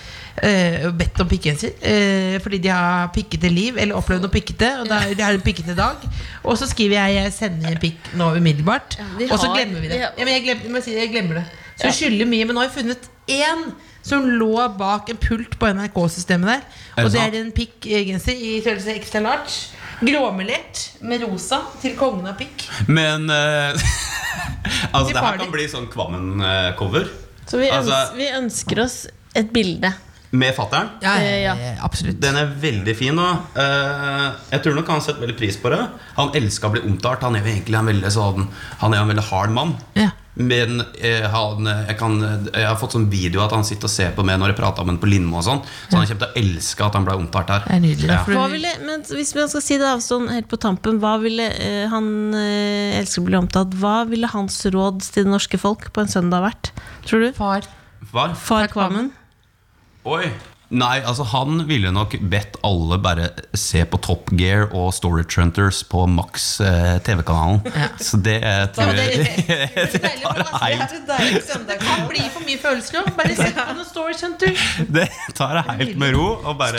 eh, bedt om pikkenser. eh, fordi de har pikkete liv, eller opplevd noe pikkete. Og da, de har en pikkete dag. Og så skriver jeg 'jeg sender en pikk nå umiddelbart'. vi og så glemmer vi det. Ja, men jeg, glemmer, jeg, si jeg glemmer det. Så jeg skylder mye, men nå har jeg funnet én som lå bak en pult på NRK-systemet der. Er Og det er en pikkgenser i størrelse extra large. Gråmelert med rosa til kongen av pikk. Men eh, *laughs* Altså, det her kan bli sånn Kvammen-cover. Så vi, Altså- ønsker, vi ønsker oss et bilde. Med fattern. Ja, ja, ja. absolutt. Den er veldig fin. Og, uh, jeg tror nok han setter veldig pris på det. Han elsker å bli omtalt. Han er jo egentlig en veldig, sånn, han er en veldig hard mann. Ja. Men eh, han, eh, jeg, kan, jeg har fått sånn video at han sitter og ser på meg når jeg prater om ham på Lindmo og sånn. Så han kommer til å elske at han ble omtalt her. Er ville, men hvis man skal si det av sånn helt på tampen, hva ville eh, han eh, elsker å bli omtalt Hva ville hans råd til det norske folk på en søndag vært? Tror du? Far. Far, Far Kvammen? Oi. Nei, altså han ville nok bedt alle bare se på Top Gear og Storage Hunters på Max eh, TV-kanalen. *laughs* Så det eh, tror det jeg *laughs* det men altså, Det kan bli for mye følelser nå. Bare sett på noen Storage Hunters. Det tar jeg helt med ro. Og bare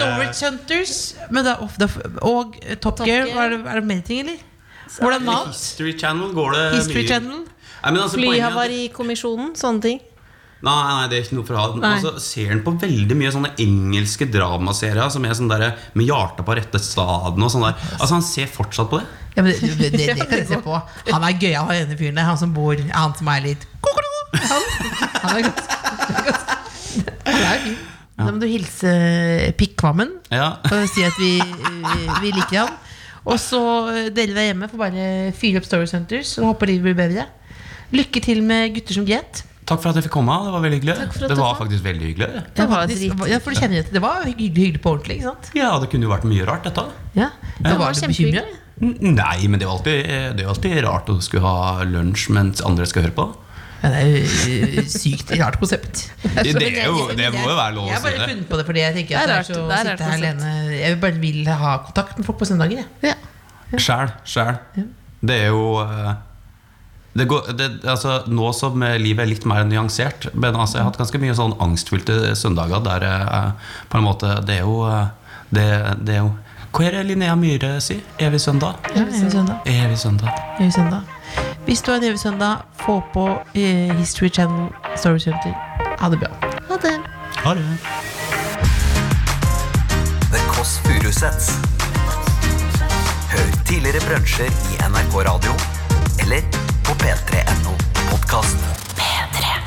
er ofte, Og Top, Top, Gear. Gear. Er det, er det mer ting, eller? Hvordan mat? History Channel går det History mye Channel? Altså, Flyhavarikommisjonen? Sånne ting? Nei, nei, det er ikke noe for å ha Og så Ser han på veldig mye sånne engelske dramaserier som er sånn der, med hjertet på rette staden og sånn der. Altså, han ser fortsatt på det. Ja, men det, det, det, det kan jeg se *laughs* på. Han er gøyal, han ene fyren der. Han som bor Han som er litt. Han, han er ganske, ganske Han er fin. Da må du hilse Pikkvammen Ja. og si at vi, vi liker han. Og så eh, dere der hjemme får bare fyre opp Story Centers og håper livet blir bedre. Lykke til med gutter som get. Takk for at jeg fikk komme. Det var veldig hyggelig. for at Det du var kom. faktisk veldig hyggelig. Det var faktisk- ja, for du kjenner det var hyggelig, hyggelig på ordentlig, ikke sant? Ja, det kunne jo vært mye rart, dette. Ja, Det var var kjempehyggelig. Nei, men det er alltid, det er alltid rart å skulle ha lunsj mens andre skal høre på. Ja, det er jo eh, sykt rart konsept. Det, er jo, det må jo være lov Jeg har bare funnet på det fordi jeg tenker at Det det er så å det er sitte her alene Jeg bare vil ha kontakt med folk på søndager. Ja. Ja. Sjæl. Sjæl. Det er jo eh, det går, det, altså, Nå som eh, livet er litt mer nyansert Men altså, jeg har hatt ganske mye sånn angstfylte søndager der eh, på en måte Det er jo eh, det, det er jo Hva er det Linnea Myhre sier? Evig søndag? Ja, evig søndag. Evig søndag. Evig søndag. Hvis du har en evig søndag, få på eh, History Channel Story Center. Ha det bra. Ha det. Ha det. The Kåss Furuseths. Hør tidligere brunsjer i NRK Radio eller p3.no. Podkasten P3.